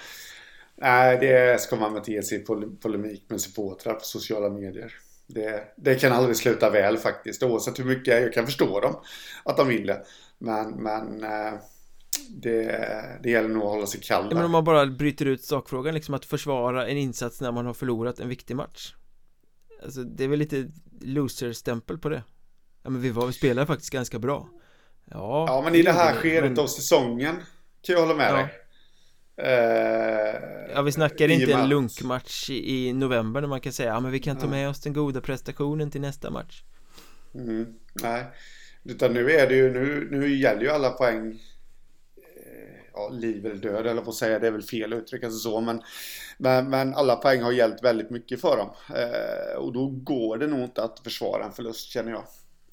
B: Nej, det ska man inte ge sig i pol- polemik med supportrar på sociala medier. Det, det kan aldrig sluta väl faktiskt, oavsett hur mycket jag kan förstå dem att de vill det. Men, men eh, det, det gäller nog att hålla sig kall
A: ja, Men om
B: där.
A: man bara bryter ut sakfrågan liksom att försvara en insats när man har förlorat en viktig match Alltså det är väl lite loser-stämpel på det Ja men vi var, vi spelade faktiskt ganska bra Ja,
B: Ja, men i det här skedet
A: men-
B: av säsongen kan jag hålla med
A: Ja.
B: dig. Eh,
A: Ja vi snackar inte en lunkmatch i, i november när man kan säga Ja men vi kan ta
B: Ja.
A: med oss den goda prestationen till nästa match
B: Mm, nej, utan nu är det ju, nu, nu gäller ju alla poäng. Eh, Ja, liv eller död eller att säga, det är väl fel att uttrycka sig så. Men, men, men alla poäng har gällt väldigt mycket för dem. Eh, och då går det nog inte att försvara en förlust känner jag.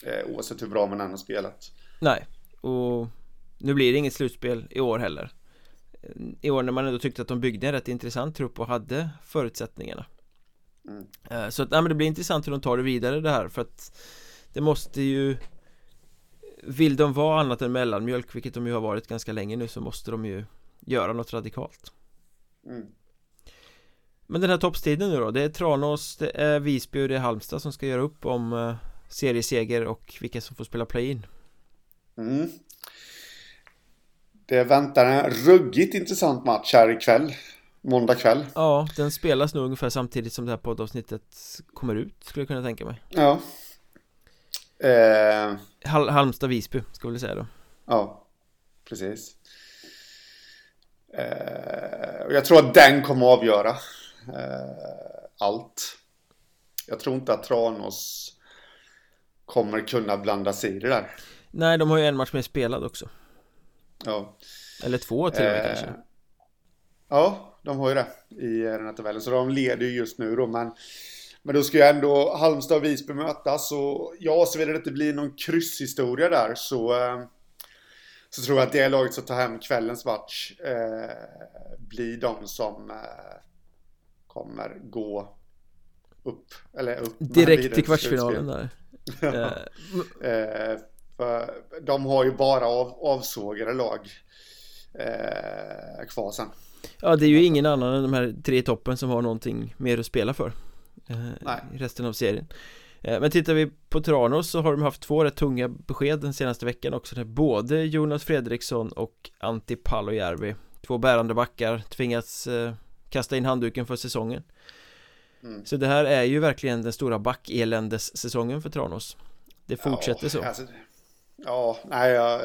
B: Eh, oavsett hur bra man än har spelat.
A: Nej, och nu blir det inget slutspel i år heller I år när man ändå tyckte att de byggde en rätt intressant trupp och hade förutsättningarna
B: Mm.
A: Eh, Så att, nej, men det blir intressant hur de tar det vidare det här för att Det måste ju Vill de vara annat än mellanmjölk, vilket de ju har varit ganska länge nu så måste de ju Göra något radikalt
B: Mm.
A: Men den här toppstriden nu då, det är Tranås, det är Visby och det är Halmstad som ska göra upp om eh, Serieseger och vilka som får spela play-in
B: Mm. Det väntar en ruggigt intressant match här ikväll. Måndag kväll.
A: Ja, den spelas nog ungefär samtidigt som det här poddavsnittet kommer ut Skulle jag kunna tänka mig
B: Ja. Eh,
A: Hal Halmstad-Visby, ska vi säga då
B: Ja, precis. Eh, och jag tror att den kommer att avgöra eh, allt. Jag tror inte att Tranås kommer kunna blanda sig i det där.
A: Nej, de har ju en match mer spelad också
B: Ja,
A: Eller två till och med
B: Eh,
A: kanske
B: ja de har ju det i den här tabellen. Så de leder ju just nu då. Men, men då ska ju ändå Halmstad och Visby mötas. Och ja, såvida det inte blir någon krysshistoria där så, eh, så tror jag att det laget som tar hem kvällens match eh, blir de som eh, kommer gå upp. Eller upp.
A: Direkt till kvartsfinalen där
B: eh, för de har ju bara av, avsågade lag eh, kvar sen.
A: Ja, det är ju ingen annan än de här tre toppen som har någonting mer att spela för eh, i resten av serien. Eh, men tittar vi på Tranås så har de haft två rätt tunga besked den senaste veckan också. Där både Jonas Fredriksson och Antti Palojärvi Två bärande backar tvingats eh, kasta in handduken för säsongen. Mm. Så det här är ju verkligen den stora backeländes-säsongen för Tranås Det fortsätter ja, så. alltså,
B: Ja, nej jag,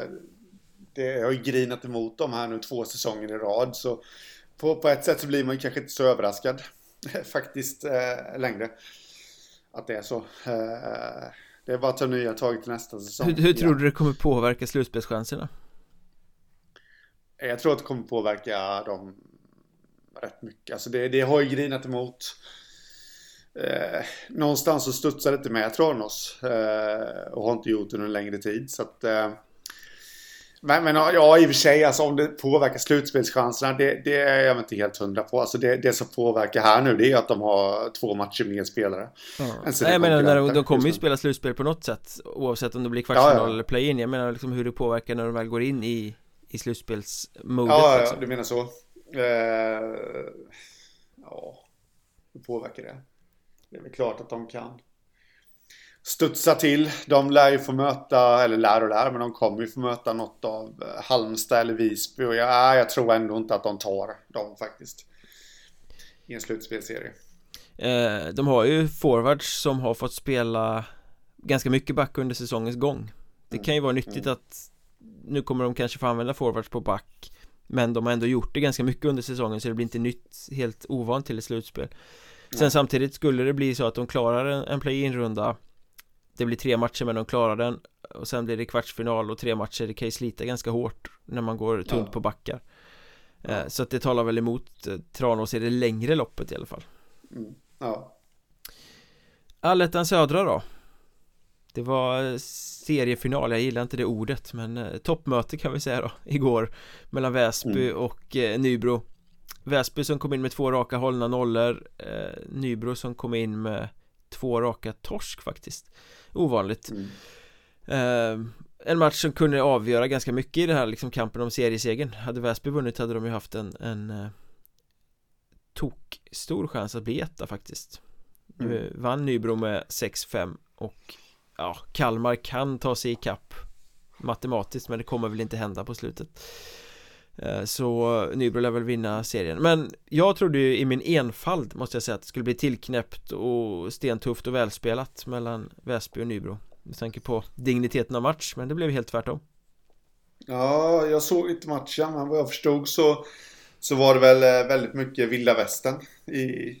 B: det, jag har ju grinat emot dem här nu två säsonger i rad så på, på ett sätt så blir man kanske inte så överraskad faktiskt eh, längre att det är så. Eh, det är bara att ta nya tag till nästa säsong.
A: Hur, hur tror du det kommer påverka slutspelschanserna?
B: Jag tror att det kommer påverka dem rätt mycket. Alltså det, det har ju grinat emot. Eh, någonstans så studsar det inte med Tranås. Eh, och har inte gjort det under en längre tid. Så att, eh, men, men ja, i och för sig, alltså, om det påverkar slutspelschanserna, det, det är jag inte helt hundra på. Alltså, det, det som påverkar här nu, det är att de har två matcher mer spelare.
A: Ja. Nej, menar, när de, de kommer ju spela slutspel på något sätt, oavsett om det blir kvartsfinal ja, ja. eller play-in. Jag menar liksom hur det påverkar när de väl går in i, i slutspelsmodet.
B: Ja, liksom. ja, du menar så. Eh, ja, hur påverkar det? Det är väl klart att de kan studsa till. De lär ju få möta, eller lär och lär, men de kommer ju få möta något av eh, Halmstad eller Visby. Och jag, jag tror ändå inte att de tar dem faktiskt. I en slutspelserie.
A: Eh, de har ju forwards som har fått spela ganska mycket back under säsongens gång. Det kan ju vara nyttigt mm. att nu kommer de kanske få använda forwards på back men de har ändå gjort det ganska mycket under säsongen så det blir inte nytt, helt ovant till ett slutspel Sen mm. samtidigt skulle det bli så att de klarar en, en play-in-runda det blir tre matcher men de klarar den och sen blir det kvartsfinal och tre matcher det kan ju slita ganska hårt när man går tunt ja. på backar ja. Eh, så att det talar väl emot eh, Tranås i det längre loppet i alla fall
B: mm. Ja
A: Allettan södra då? Det var eh, seriefinal, jag gillar inte det ordet men toppmöte kan vi säga då igår mellan Väsby mm. och Nybro Väsby som kom in med två raka hållna nollor Nybro som kom in med två raka torsk faktiskt. Ovanligt. Mm. eh, En match som kunde avgöra ganska mycket i den här liksom kampen om seriesegern Hade Väsby vunnit hade de ju haft en, en eh, tok stor chans att bli etta faktiskt. Mm. vann Nybro med 6-5 och ja, Kalmar kan ta sig i kapp matematiskt men det kommer väl inte hända på slutet. eh, Eh, så Nybro lär väl vinna serien. Men jag trodde ju i min enfald måste jag säga att det skulle bli tillknäppt och stentufft och välspelat mellan Väsby och Nybro. Med tanke på digniteten av match men det blev helt tvärtom.
B: Ja, jag såg inte matchen men vad jag förstod så Så var det väl eh, väldigt mycket vilda västern i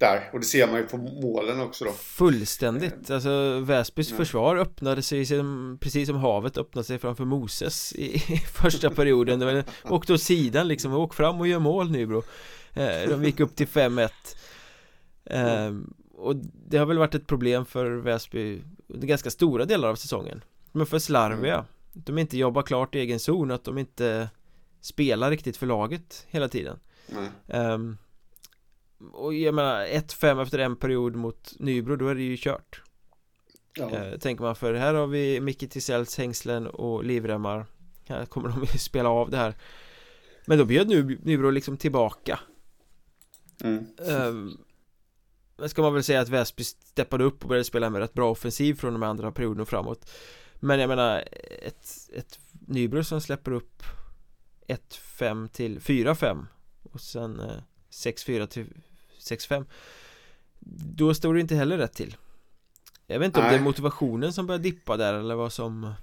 B: där. Och det ser man ju på målen också då.
A: Fullständigt, alltså Väsbys ja. försvar öppnade sig som, precis som havet öppnade sig framför Moses i, i första perioden. Det Åkte åt sidan liksom, åk fram och gör mål nu bro. Eh, De gick upp till 5-1 eh, Och det har väl varit ett problem för Väsby ganska stora delar av säsongen. Men för slarviga mm. De inte jobbar klart i egen zon, att de inte spelar riktigt för laget hela tiden. Um, och jag menar 1-5 efter en period mot Nybro då är det ju kört. Ja. eh, Tänker man för här har vi Micke Tisells hängslen och livremmar. Här kommer de ju spela av det här. Men då bjöd nu Nybro liksom tillbaka. Mm. eh, Men ska man väl säga att Väsby steppade upp och började spela med rätt bra offensiv från de andra perioden och framåt. Men jag menar ett, ett Nybro som släpper upp 1-5 till 4-5 och sen eh, 6-4 till 6-5 Då står det inte heller rätt till. Jag vet inte Nej. om det är motivationen som börjar dippa där eller vad som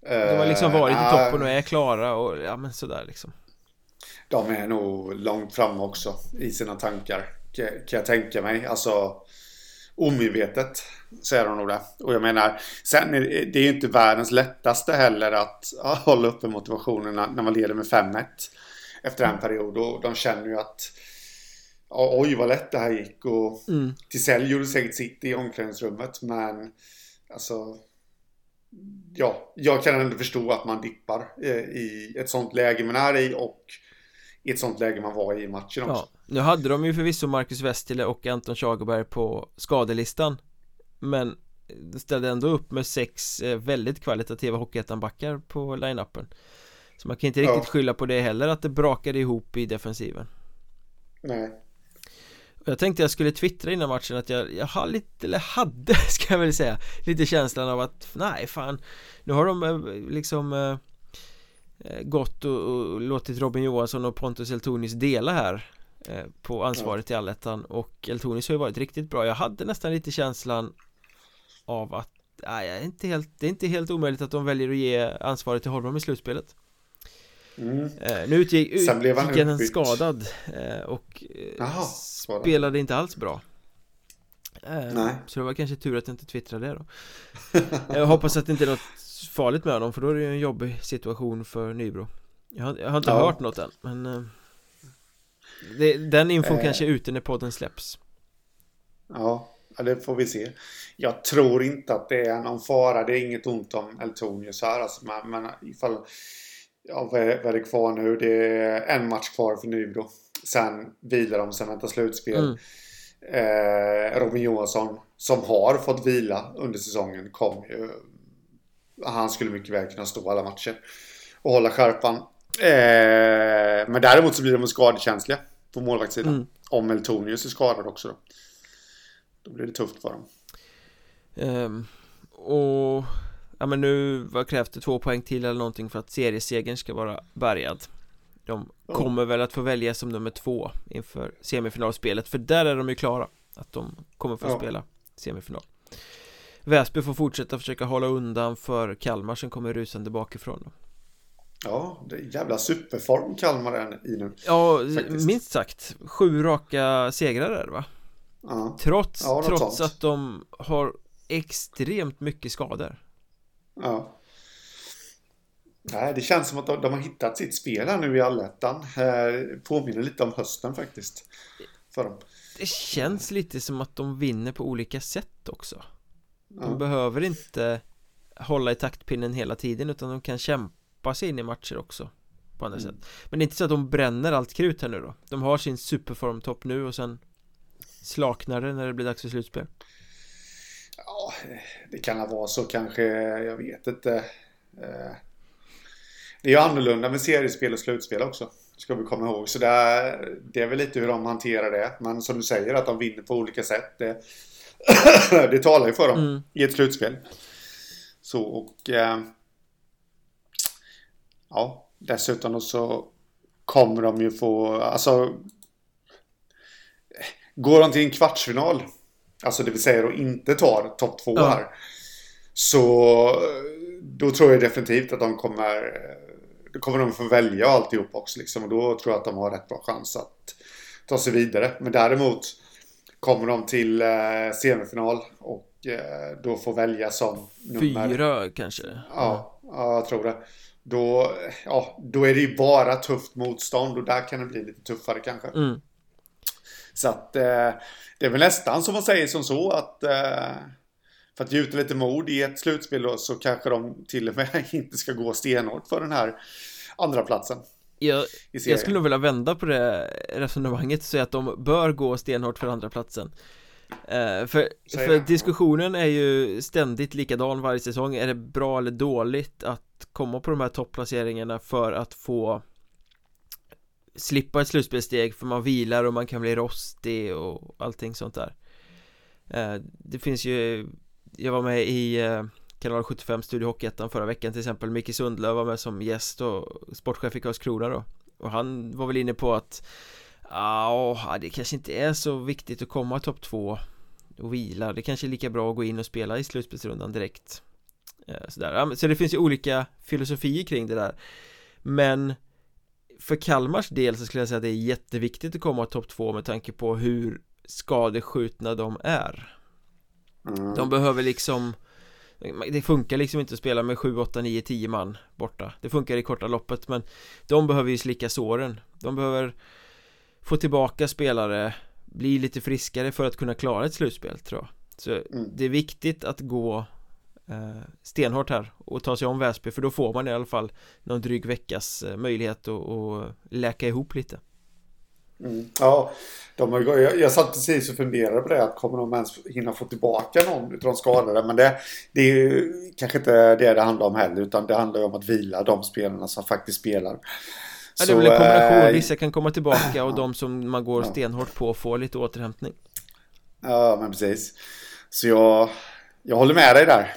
A: De har liksom varit uh, i toppen och är klara och ja men sådär liksom.
B: De är nog långt fram också i sina tankar Kan jag tänka mig. Alltså Omedvetet så är de nog det. Och jag menar, sen är det, det är ju inte världens lättaste heller att hålla uppe motivationen när man leder med 5-1 efter en period. Och de känner ju att oj vad lätt det här gick. Och mm. Tisell gjorde säkert sitt i omklädningsrummet. Men alltså ja, jag kan ändå förstå att man dippar eh, i ett sånt läge man är i och i ett sånt läge man var i matchen också. Ja,
A: Nu hade de ju förvisso Marcus Westile och Anton Schagerberg på skadelistan Men ställde ändå upp med sex eh, väldigt kvalitativa Hockeyettan-backar på line-upen Så man kan inte riktigt ja. skylla på det heller att det brakade ihop i defensiven.
B: Nej.
A: Jag tänkte jag skulle twittra innan matchen att jag, jag har lite, eller hade ska jag väl säga Lite känslan av att, nej fan. Nu har de eh, liksom eh, eh, Gått och, och, låtit Robin Johansson och Pontus Eltonis dela här eh, På ansvaret i allettan. Och Eltonis har ju varit riktigt bra. Jag hade nästan lite känslan Av att, nej, inte helt, det är inte helt omöjligt att de väljer att ge ansvaret till Holmberg i slutspelet Mm. Eh, nu utgick, Sen blev han, han skadad eh, och eh, Aha, spelade inte alls bra Nej. Så det var kanske tur att jag inte twittrade det då Jag hoppas att det inte är något farligt med honom för då är det ju en jobbig situation för Nybro Jag har, jag har inte ja. hört något än men det, Den infon eh. kanske är ute när podden släpps
B: Ja, det får vi se Jag tror inte att det är någon fara Det är inget ont om Eltonius här alltså, men, men ifall ja, vad är, vad är det kvar nu? Det är en match kvar för Nybro. Sen vilar de, sen väntar slutspel. Mm. Eh, Robin Johansson, som har fått vila under säsongen, kom ju... Han skulle mycket väl kunna stå alla matcher och hålla skärpan. Eh, men däremot så blir de skadekänsliga på målvaktssidan. Mm. Om Eltonius är skadad också då. Då blir det tufft för dem.
A: Um, och ja men nu, vad krävs det, två poäng till eller någonting för att seriesegern ska vara bärgad De kommer väl att få välja som nummer två inför semifinalspelet för där är de ju klara Att de kommer få ja. spela semifinal Väsby får fortsätta försöka hålla undan för Kalmar som kommer rusande bakifrån.
B: Ja, det är jävla superform Kalmar är i nu
A: Ja, faktiskt. minst sagt Sju raka segrar är det va? Ja. Trots, ja, trots sånt. att de har extremt mycket skador
B: Ja. Nej, det känns som att de, de har hittat sitt spel här nu i allettan. Eh, påminner lite om hösten faktiskt. För dem.
A: Det känns lite som att de vinner på olika sätt också. De ja. behöver inte hålla i taktpinnen hela tiden utan de kan kämpa sig in i matcher också. På andra mm. sätt. Men det är inte så att de bränner allt krut här nu då. De har sin superformtopp nu och sen slaknar det när det blir dags för slutspel.
B: Ja, det kan vara så kanske. Jag vet inte. Eh, det är ju annorlunda med seriespel och slutspel också. Ska vi komma ihåg. Så det är, det är väl lite hur de hanterar det. Men som du säger att de vinner på olika sätt. Det, det talar ju för dem mm. i ett slutspel. Så och... Eh, ja, dessutom så kommer de ju få... Alltså... Går de till en kvartsfinal Alltså det vill säga då inte tar topp två ja. här. Så då tror jag definitivt att de kommer Då kommer de få välja alltihop också liksom. Och då tror jag att de har rätt bra chans att ta sig vidare. Men däremot kommer de till eh, semifinal och eh, då får välja som
A: nummer... Fyra kanske?
B: Ja, ja, jag tror det. Då, ja, då är det ju bara tufft motstånd och där kan det bli lite tuffare kanske. Mm. Så att eh, det är väl nästan som man säger som så att eh, för att gjuta lite mod i ett slutspel då, så kanske de till och med inte ska gå stenhårt för den här andra platsen.
A: Jag, jag skulle nog vilja vända på det resonemanget och säga att de bör gå stenhårt för andra platsen. Eh, För, för diskussionen är ju ständigt likadan varje säsong. Är det bra eller dåligt att komma på de här topplaceringarna för att få slippa ett slutspelssteg för man vilar och man kan bli rostig och allting sånt där. Eh, det finns ju Jag var med i eh, Kanal 75 Studio Hockeyettan förra veckan till exempel. Micke Sundlöv var med som gäst och sportchef i Karlskrona då. Och han var väl inne på att Ja, det kanske inte är så viktigt att komma topp två och vila. Det kanske är lika bra att gå in och spela i slutspelsrundan direkt. Eh, sådär. Så det finns ju olika filosofier kring det där. Men för Kalmars del så skulle jag säga att det är jätteviktigt att komma topp två med tanke på hur skadeskjutna de är mm. De behöver liksom Det funkar liksom inte att spela med 7, 8, 9, 10 man borta Det funkar i korta loppet men De behöver ju slicka såren De behöver Få tillbaka spelare Bli lite friskare för att kunna klara ett slutspel tror jag Så mm. det är viktigt att gå stenhårt här och ta sig om Väsby för då får man i alla fall någon dryg veckas eh, möjlighet att, att läka ihop lite
B: Mm. Ja, de har, jag, jag satt precis och funderade på det. Att kommer de ens hinna få tillbaka någon av de skadade? Men det, det är ju kanske inte det det handlar om heller. Utan det handlar ju om att vila de spelarna som faktiskt spelar.
A: Ja, det är väl en kombination. Äh, Vissa kan komma tillbaka och de som man går stenhårt på får lite återhämtning.
B: Ja, men precis. Så jag, jag håller med dig där.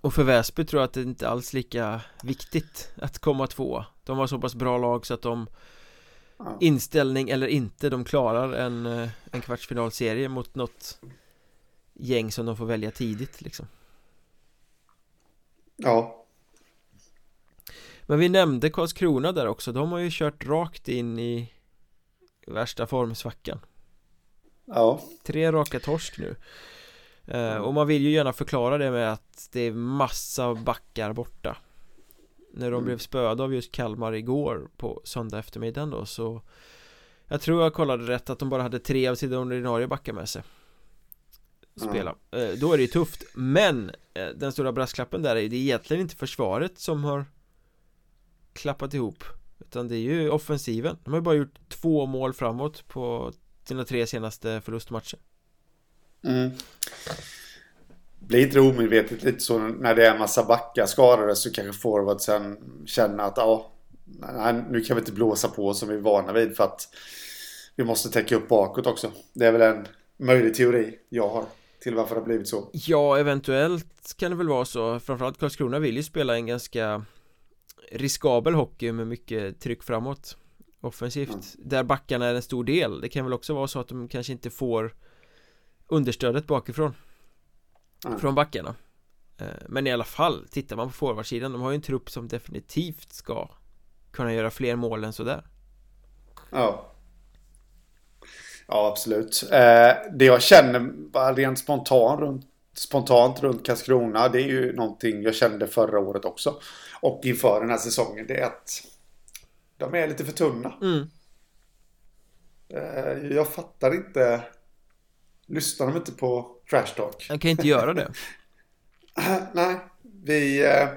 A: Och för Väsby tror jag att det inte alls lika viktigt att komma två. De har så pass bra lag så att de ja. Inställning eller inte, de klarar en, eh, en kvartsfinalserie mot något gäng som de får välja tidigt liksom.
B: Ja.
A: Men vi nämnde Karlskrona där också, de har ju kört rakt in i värsta formsvackan.
B: Ja.
A: Tre raka torsk nu Eh, och man vill ju gärna förklara det med att det är massa backar borta. När de mm. blev spöade av just Kalmar igår på söndag eftermiddagen då så Jag tror jag kollade rätt att de bara hade tre av sina ordinarie backar med sig. Spela. Mm. Då är det ju tufft. Men eh, Den stora brasklappen där är det är egentligen inte försvaret som har Klappat ihop Utan det är ju offensiven. De har ju bara gjort två mål framåt på sina tre senaste förlustmatcher
B: Mm. Blir inte omedvetet lite så när det är en massa backar skadade så kanske forwardsen känner att ja, nej, nu kan vi inte blåsa på som vi är vana vid för att vi måste täcka upp bakåt också. Det är väl en möjlig teori jag har till varför det har blivit så.
A: Ja, eventuellt kan det väl vara så. Framförallt Karlskrona vill ju spela en ganska riskabel hockey med mycket tryck framåt offensivt. Mm. Där backarna är en stor del. Det kan väl också vara så att de kanske inte får understödet bakifrån. Mm. Från backarna. Eh, Men i alla fall, tittar man på forwardsidan De har ju en trupp som definitivt ska Kunna göra fler mål än sådär.
B: Ja. Ja absolut. Eh, Det jag känner bara rent spontant runt, spontant runt Karlskrona Det är ju någonting jag kände förra året också. Och inför den här säsongen Det är att De är lite för tunna.
A: Mm.
B: eh, Jag fattar inte Lyssnar de inte på Trash Talk?
A: Jag kan inte göra det.
B: Nej, vi... Eh,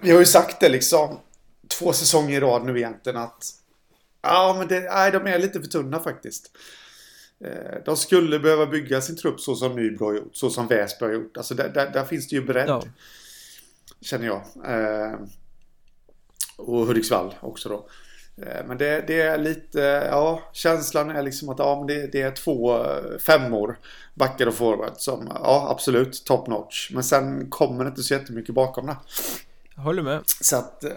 B: vi har ju sagt det liksom två säsonger i rad nu egentligen att ja, men det, nej, de är lite för tunna faktiskt. Eh, de skulle behöva bygga sin trupp så som Nybro har gjort, så som Väsby har gjort. Alltså där, där, där finns det ju bredd. Ja. Känner jag. Eh, och Hudiksvall också då. Eh, men det, det, är lite, ja, känslan är liksom att ja, men det, det är två eh, femmor backar och forward som, ja absolut, top notch. Men sen kommer det inte så jättemycket bakom det.
A: Jag håller med.
B: Så att eh,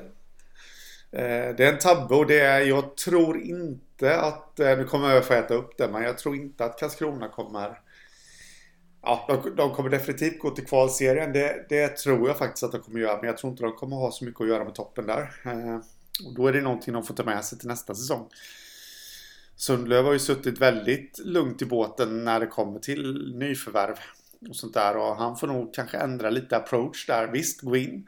B: det är en tabbe och det är, jag tror inte att, nu kommer jag få äta upp det, men jag tror inte att Karlskrona kommer Ja, de, de, kommer definitivt gå till kvalserien. Det, det, tror jag faktiskt att de kommer göra. Men jag tror inte de kommer ha så mycket att göra med toppen där. Och då är det någonting de får ta med sig till nästa säsong. Sundlöv har ju suttit väldigt lugnt i båten när det kommer till nyförvärv och sånt där. Och han får nog kanske ändra lite approach där. Visst, gå in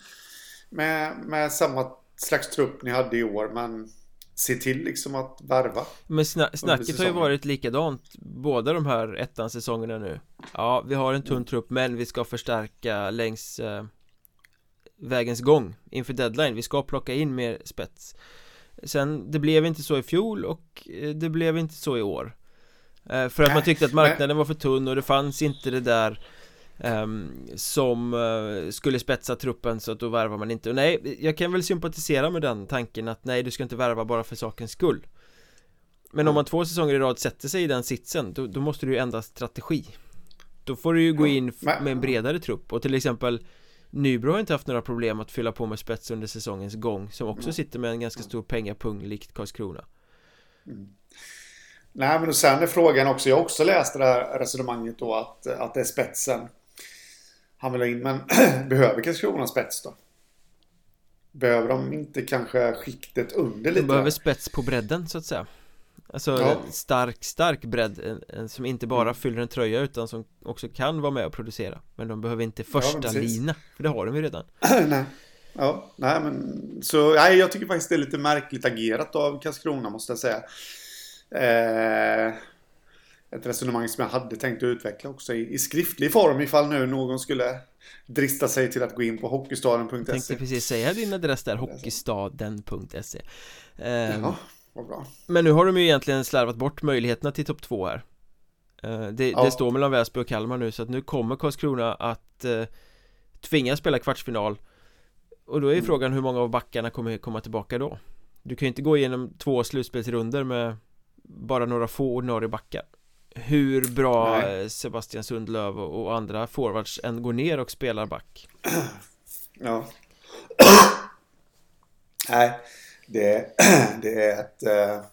B: med, med samma slags trupp ni hade i år, men se till liksom att värva.
A: Men sna snacket har ju varit likadant båda de här ettan säsongerna nu. Ja, vi har en tunn trupp, men vi ska förstärka längs eh, vägens gång inför deadline. Vi ska plocka in mer spets. Sen, det blev inte så i fjol och eh, det blev inte så i år. Eh, För att man tyckte att marknaden var för tunn och det fanns inte det där um, Som uh, skulle spetsa truppen så att då värvar man inte. Och nej, jag kan väl sympatisera med den tanken att nej, du ska inte värva bara för sakens skull. Men om man två säsonger i rad sätter sig i den sitsen då, då måste du ju ändra strategi. Då får du ju gå in med en bredare trupp. Och till exempel Nybro har inte haft några problem att fylla på med spets under säsongens gång Som också mm. sitter med en ganska stor pengapung likt Karlskrona
B: mm. Nej men och sen är frågan också Jag har också läst det här resonemanget då att, att det är spetsen Han vill ha in men Behöver Karlskrona spets då? Behöver de inte kanske skiktet under lite?
A: De behöver spets på bredden så att säga Alltså ja. stark, stark bredd en, en, Som inte bara mm. fyller en tröja utan som också kan vara med och producera. Men de behöver inte första ja, lina För det har de ju redan.
B: Nej. Ja, nej men Så, nej jag tycker faktiskt det är lite märkligt agerat av Karlskrona måste jag säga. Eh, Ett resonemang som jag hade tänkt att utveckla också i, i skriftlig form ifall nu någon skulle drista sig till att gå in på hockeystaden.se
A: Tänkte precis säga din adress där, hockeystaden.se
B: eh, Ja vad bra.
A: Men nu har de ju egentligen slarvat bort möjligheterna till topp två här eh, det,
B: Ja.
A: det står mellan Väsby och Kalmar nu så att nu kommer Karlskrona att eh, tvingas spela kvartsfinal Och då är ju
B: Mm.
A: frågan hur många av backarna kommer komma tillbaka då Du kan ju inte gå igenom två slutspelsrunder med bara några få ordinarie backar Hur bra
B: Nej.
A: Sebastian Sundlöv och, och andra forwards än går ner och spelar back
B: Ja. Nej, det, det är ett... Eh,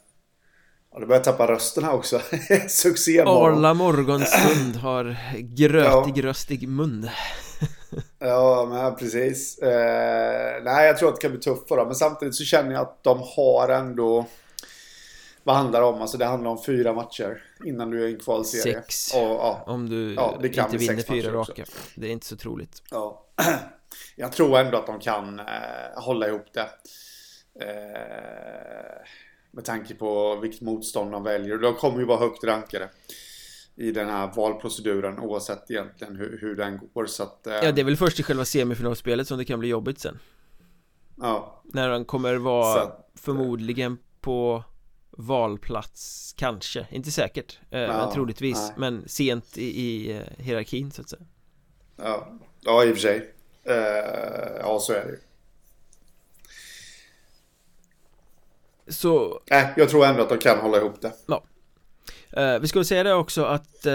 B: ja, du börjar tappa rösten här också. Succémorgon.
A: Arla morgonstund har grötig röst i mun
B: Ja, men precis. Eh, nej, jag tror att det kan bli tufft för dem. Men samtidigt så känner jag att de har ändå... Vad handlar det om? Alltså det handlar om fyra matcher innan du är i en kvalserie.
A: Sex.
B: Och, ja,
A: Om du
B: Ja,
A: inte vinner fyra raka Det är inte så troligt
B: ja. Jag tror ändå att de kan eh, hålla ihop det. Eh, med tanke på vilket motstånd de väljer. De kommer ju vara högt rankade i den här valproceduren oavsett egentligen hur, hur den går. Så att, eh,
A: Ja det är väl först i själva semifinalspelet som det kan bli jobbigt sen
B: ja,
A: När han kommer vara
B: att-
A: förmodligen på valplats Kanske, inte säkert eh, Men troligtvis
B: nej.
A: Men sent i, i eh, hierarkin så att säga
B: Ja, ja i och för sig. Eh, ja, så är det ju.
A: Så
B: Nej, jag tror ändå att de kan hålla ihop det.
A: Eh, vi väl säga det också att eh,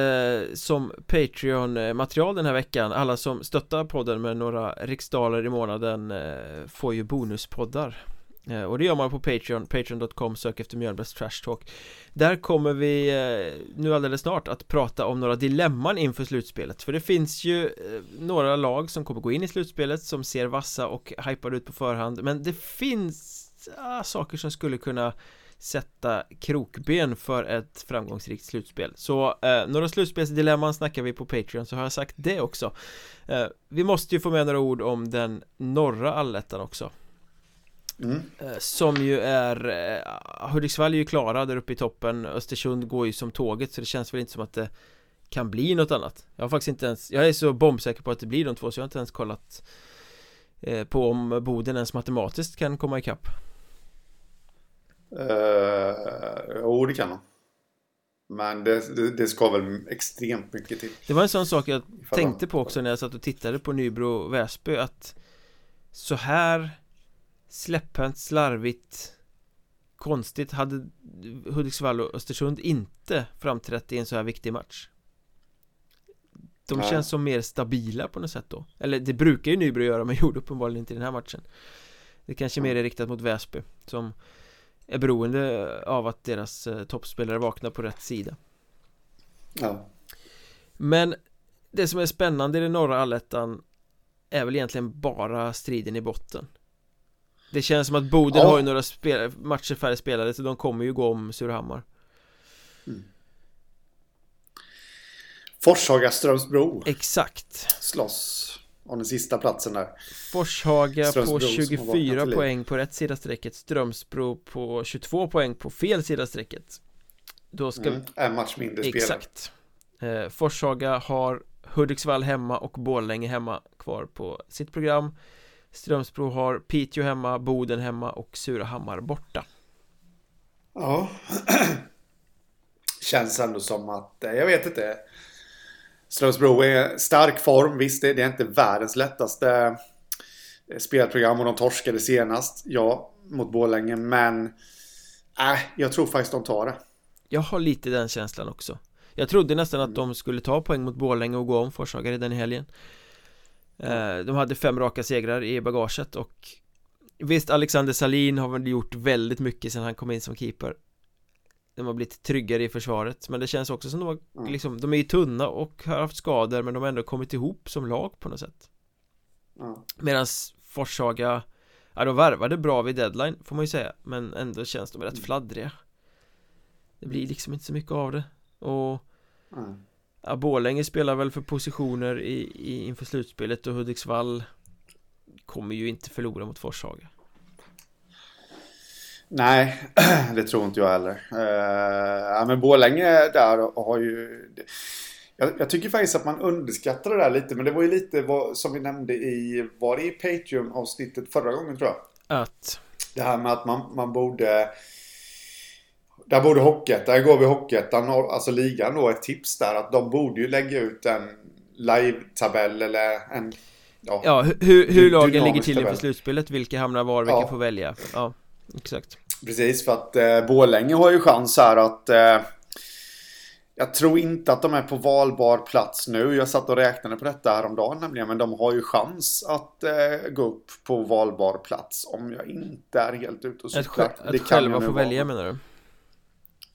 A: som Patreon-material den här veckan Alla som stöttar podden med några riksdaler i månaden eh, får ju bonuspoddar. Och det gör man på Patreon, patreon.com, sök efter Mjölnbergs Trash Talk. Där kommer vi nu alldeles snart att prata om några dilemman inför slutspelet. För det finns ju några lag som kommer gå in i slutspelet som ser vassa och hypade ut på förhand. Men det finns ah, saker som skulle kunna sätta krokben för ett framgångsrikt slutspel. Så eh, några slutspelsdilemman snackar vi på Patreon så har jag sagt det också. Eh, Vi måste ju få med några ord om den norra allettan också.
B: Mm.
A: eh, Som ju är eh, Hudiksvall är ju klara där uppe i toppen. Östersund går ju som tåget så det känns väl inte som att det kan bli något annat. Jag har faktiskt inte ens Jag är så bombsäker på att det blir de två så jag har inte ens kollat eh, På om Boden ens matematiskt kan komma ikapp
B: Uh, jo, det kan de. Men det, det, det ska väl extremt mycket till.
A: Det var en sån sak jag
B: Ifall
A: tänkte på också när jag satt och tittade på Nybro Väsby att så här släpphänt, slarvigt konstigt hade Hudiksvall och Östersund inte framträtt i en så här viktig match. De
B: Nej.
A: känns som mer stabila på något sätt då. Eller det brukar ju Nybro göra men gjorde uppenbarligen inte i den här matchen. Det kanske mer är riktat mot Väsby som är beroende av att deras eh, toppspelare vaknar på rätt sida.
B: Ja.
A: Men det som är spännande i den norra allettan är väl egentligen bara striden i botten. Det känns som att Boden
B: Ja.
A: har ju några spel matcher färre spelare så de kommer ju gå om Surahammar.
B: Forshaga Strömsbro
A: Exakt.
B: slåss om den sista platsen där.
A: Forshaga på
B: Strömsbro vaknat
A: 24
B: till liv.
A: poäng på rätt sida strecket Strömsbro på 22 poäng på fel sida strecket Då ska
B: Mm. En match mindre spelare.
A: Exakt eh, Forshaga har Hudiksvall hemma och Borlänge hemma kvar på sitt program Strömsbro har Piteå hemma, Boden hemma och Surahammar borta
B: Ja. Känns ändå som att, eh, jag vet inte. Strömsbro är stark form, visst det det är inte världens lättaste eh, spelprogram och de torskade senast, ja, mot Borlänge, men äh, jag tror faktiskt de tar det.
A: Jag har lite den känslan också. Jag trodde nästan att de skulle ta poäng mot Borlänge och gå om Forshaga redan i helgen. Eh, De hade fem raka segrar i bagaget och Visst, Alexander Salin har väl gjort väldigt mycket sedan han kom in som keeper De har blivit tryggare i försvaret Men det känns också som de har,
B: Mm.
A: liksom, de är ju tunna och har haft skador Men de har ändå kommit ihop som lag på något sätt
B: Ja.
A: Medan Forshaga Ja, de värvade bra vid deadline får man ju säga Men ändå känns de rätt fladdriga Det blir liksom inte så mycket av det Och
B: Mm.
A: ja, Borlänge spelar väl för positioner i, i, inför slutspelet och Hudiksvall Kommer ju inte förlora mot Forshaga
B: Nej, det tror inte jag heller. Uh, ja, men Borlänge där har ju... Jag, jag tycker faktiskt att man underskattar det där lite, men det var ju lite vad, som vi nämnde i, var det i Patreon-avsnittet förra gången tror jag?
A: Att
B: Det här med att man, man borde där borde Hockeyettan, där går vi Hockeyettan, alltså ligan då, ett tips där att de borde ju lägga ut en live-tabell eller en...
A: Ja, ja hur, hur lagen ligger till inför slutspelet, vilka hamnar var, vilka ja. får välja. Ja, exakt.
B: Precis, för att eh, Borlänge har ju chans här att... Eh, jag tror inte att de är på valbar plats nu. Jag satt och räknade på detta häromdagen nämligen. Men de har ju chans att eh, gå upp på valbar plats. Om jag inte är helt ute och
A: cyklar. Att, att själva få välja menar du? Ja,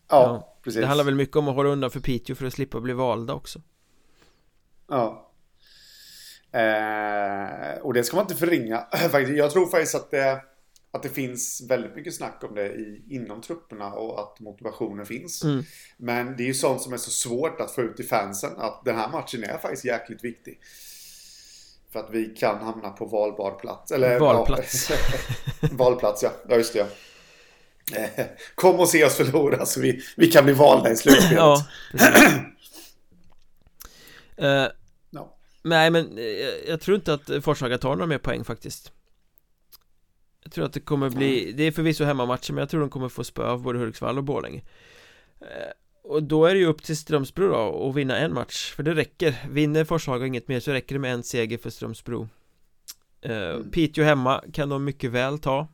B: ja, precis.
A: Det handlar väl mycket om att hålla undan för Piteå för att slippa bli valda också.
B: Ja. Eh, och det ska man inte förringa. jag tror faktiskt att det att det finns väldigt mycket snack om det i, inom trupperna och att motivationen finns. Mm. Men det är ju sånt som är så svårt att få ut i fansen att den här matchen är faktiskt jäkligt viktig. För att vi kan hamna på valbar plats. Eller,
A: Valplats.
B: Ja, valplats, ja. Ja, just det. Ja. Kom och se oss förlora så vi, vi kan bli valda i slutspelet. ja,
A: uh, no. Nej, men uh, jag tror inte att Forshaga tar några mer poäng faktiskt. Jag tror att det kommer bli, det är förvisso hemmamatcher men jag tror de kommer få spö av både Hudiksvall och Borlänge. Eh, Och då är det ju upp till Strömsbro då att vinna en match För det räcker, vinner Forshaga inget mer så räcker det med en seger för Strömsbro. Eh, mm. Piteå hemma kan de mycket väl ta.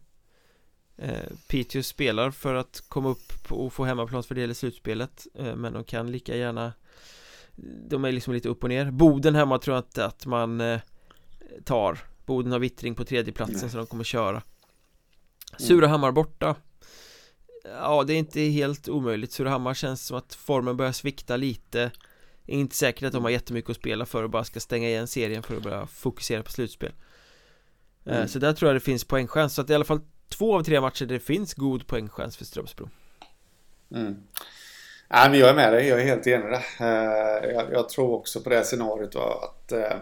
A: Eh, Piteå spelar för att komma upp och få hemmaplansfördel i slutspelet Men de kan lika gärna De är liksom lite upp och ner. Boden hemma tror jag inte att man tar. Boden har vittring på tredjeplatsen så de kommer köra Surahammar borta. Ja, det är inte helt omöjligt. Surahammar känns som att formen börjar svikta lite. Är inte säkert att de har jättemycket att spela för och bara ska stänga igen serien för att börja fokusera på slutspel. Eh, mm. Så där tror jag det finns poängchans. Så att i alla fall två av tre matcher där det finns god poängchans för Strömsbro.
B: Mm. Nej men jag är med dig, jag är helt enig där. Eh, jag, jag tror också på det scenariot att eh,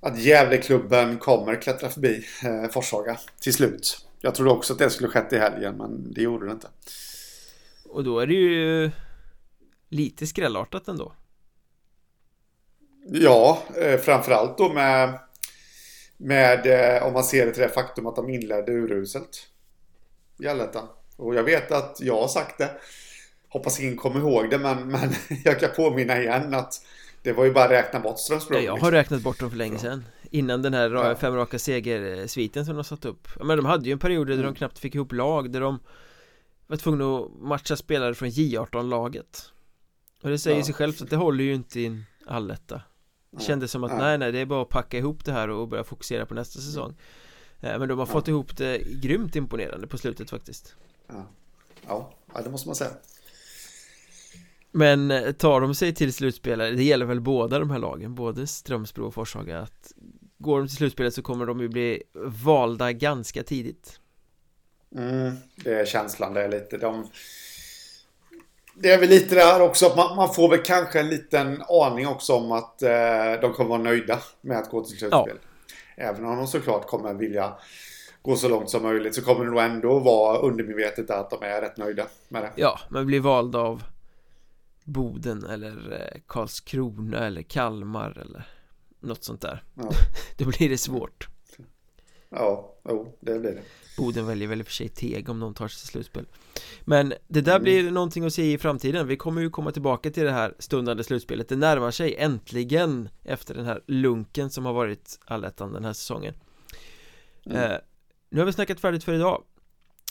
B: att Gävleklubben kommer klättra förbi eh, Forshaga till slut. Jag trodde också att det skulle skett i helgen men det gjorde det inte.
A: Och då är det ju lite skrällartat ändå.
B: Ja, eh, framförallt då med, med eh, om man ser det till det faktum att de inledde uruselt. I allettan. Och jag vet att jag har sagt det. Hoppas ingen kommer ihåg det men, men jag kan påminna igen att det var ju bara att räkna bort Strömsbro
A: ja, Jag har räknat bort dem för länge sedan. Innan den här ja. fem raka seger-sviten som de satt upp. Men de hade ju en period där mm. de knappt fick ihop lag Där de var tvungna att matcha spelare från J18-laget Och det säger ja. sig självt att det håller ju inte i en alletta. Det kändes som att ja. nej nej det är bara att packa ihop det här och börja fokusera på nästa säsong. Eh, Men de har fått ihop det grymt imponerande på slutet faktiskt.
B: Ja, ja det måste man säga
A: men eh, tar de sig till slutspelare, det gäller väl båda de här lagen, både Strömsbro och Forshaga att Går de till slutspelet så kommer de ju bli valda ganska tidigt.
B: Mm, det är känslan, det är lite de Det är väl lite det här också, man, man får väl kanske en liten aning också om att eh, de kommer vara nöjda med att gå till slutspel. Ja. Även om de såklart kommer vilja gå så långt som möjligt så kommer det nog ändå vara undermedvetet att de är rätt nöjda med det.
A: Ja, men blir valda av Boden eller eh, Karlskrona eller Kalmar eller något sånt där. Ja. Då blir det svårt.
B: Ja, jo, det blir det.
A: Boden väljer väl i och för sig Teg om någon tar sig till slutspel. Men det där mm. blir någonting att se i framtiden. Vi kommer ju komma tillbaka till det här stundande slutspelet. Det närmar sig äntligen efter den här lunken som har varit allettan den här säsongen. Mm. eh, Nu har vi snackat färdigt för idag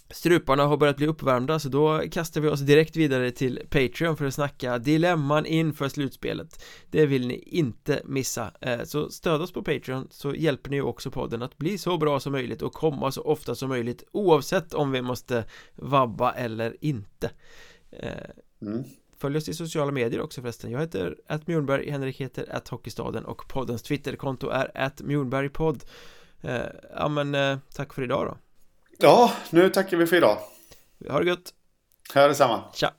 A: Struparna har börjat bli uppvärmda så då kastar vi oss direkt vidare till Patreon för att snacka dilemman inför slutspelet. Det vill ni inte missa. Eh, Så stöd oss på Patreon så hjälper ni också podden att bli så bra som möjligt och komma så ofta som möjligt oavsett om vi måste vabba eller inte. Eh, mm. Följ oss i sociala medier också förresten. Jag heter att Mjornberg, Henrik heter att Hockeystaden och poddens Twitterkonto är att Mjornbergpodd. Eh, Ja men tack för idag då
B: Ja, nu tackar vi för idag.
A: Ha det gött.
B: Ha detsamma.
A: Tja.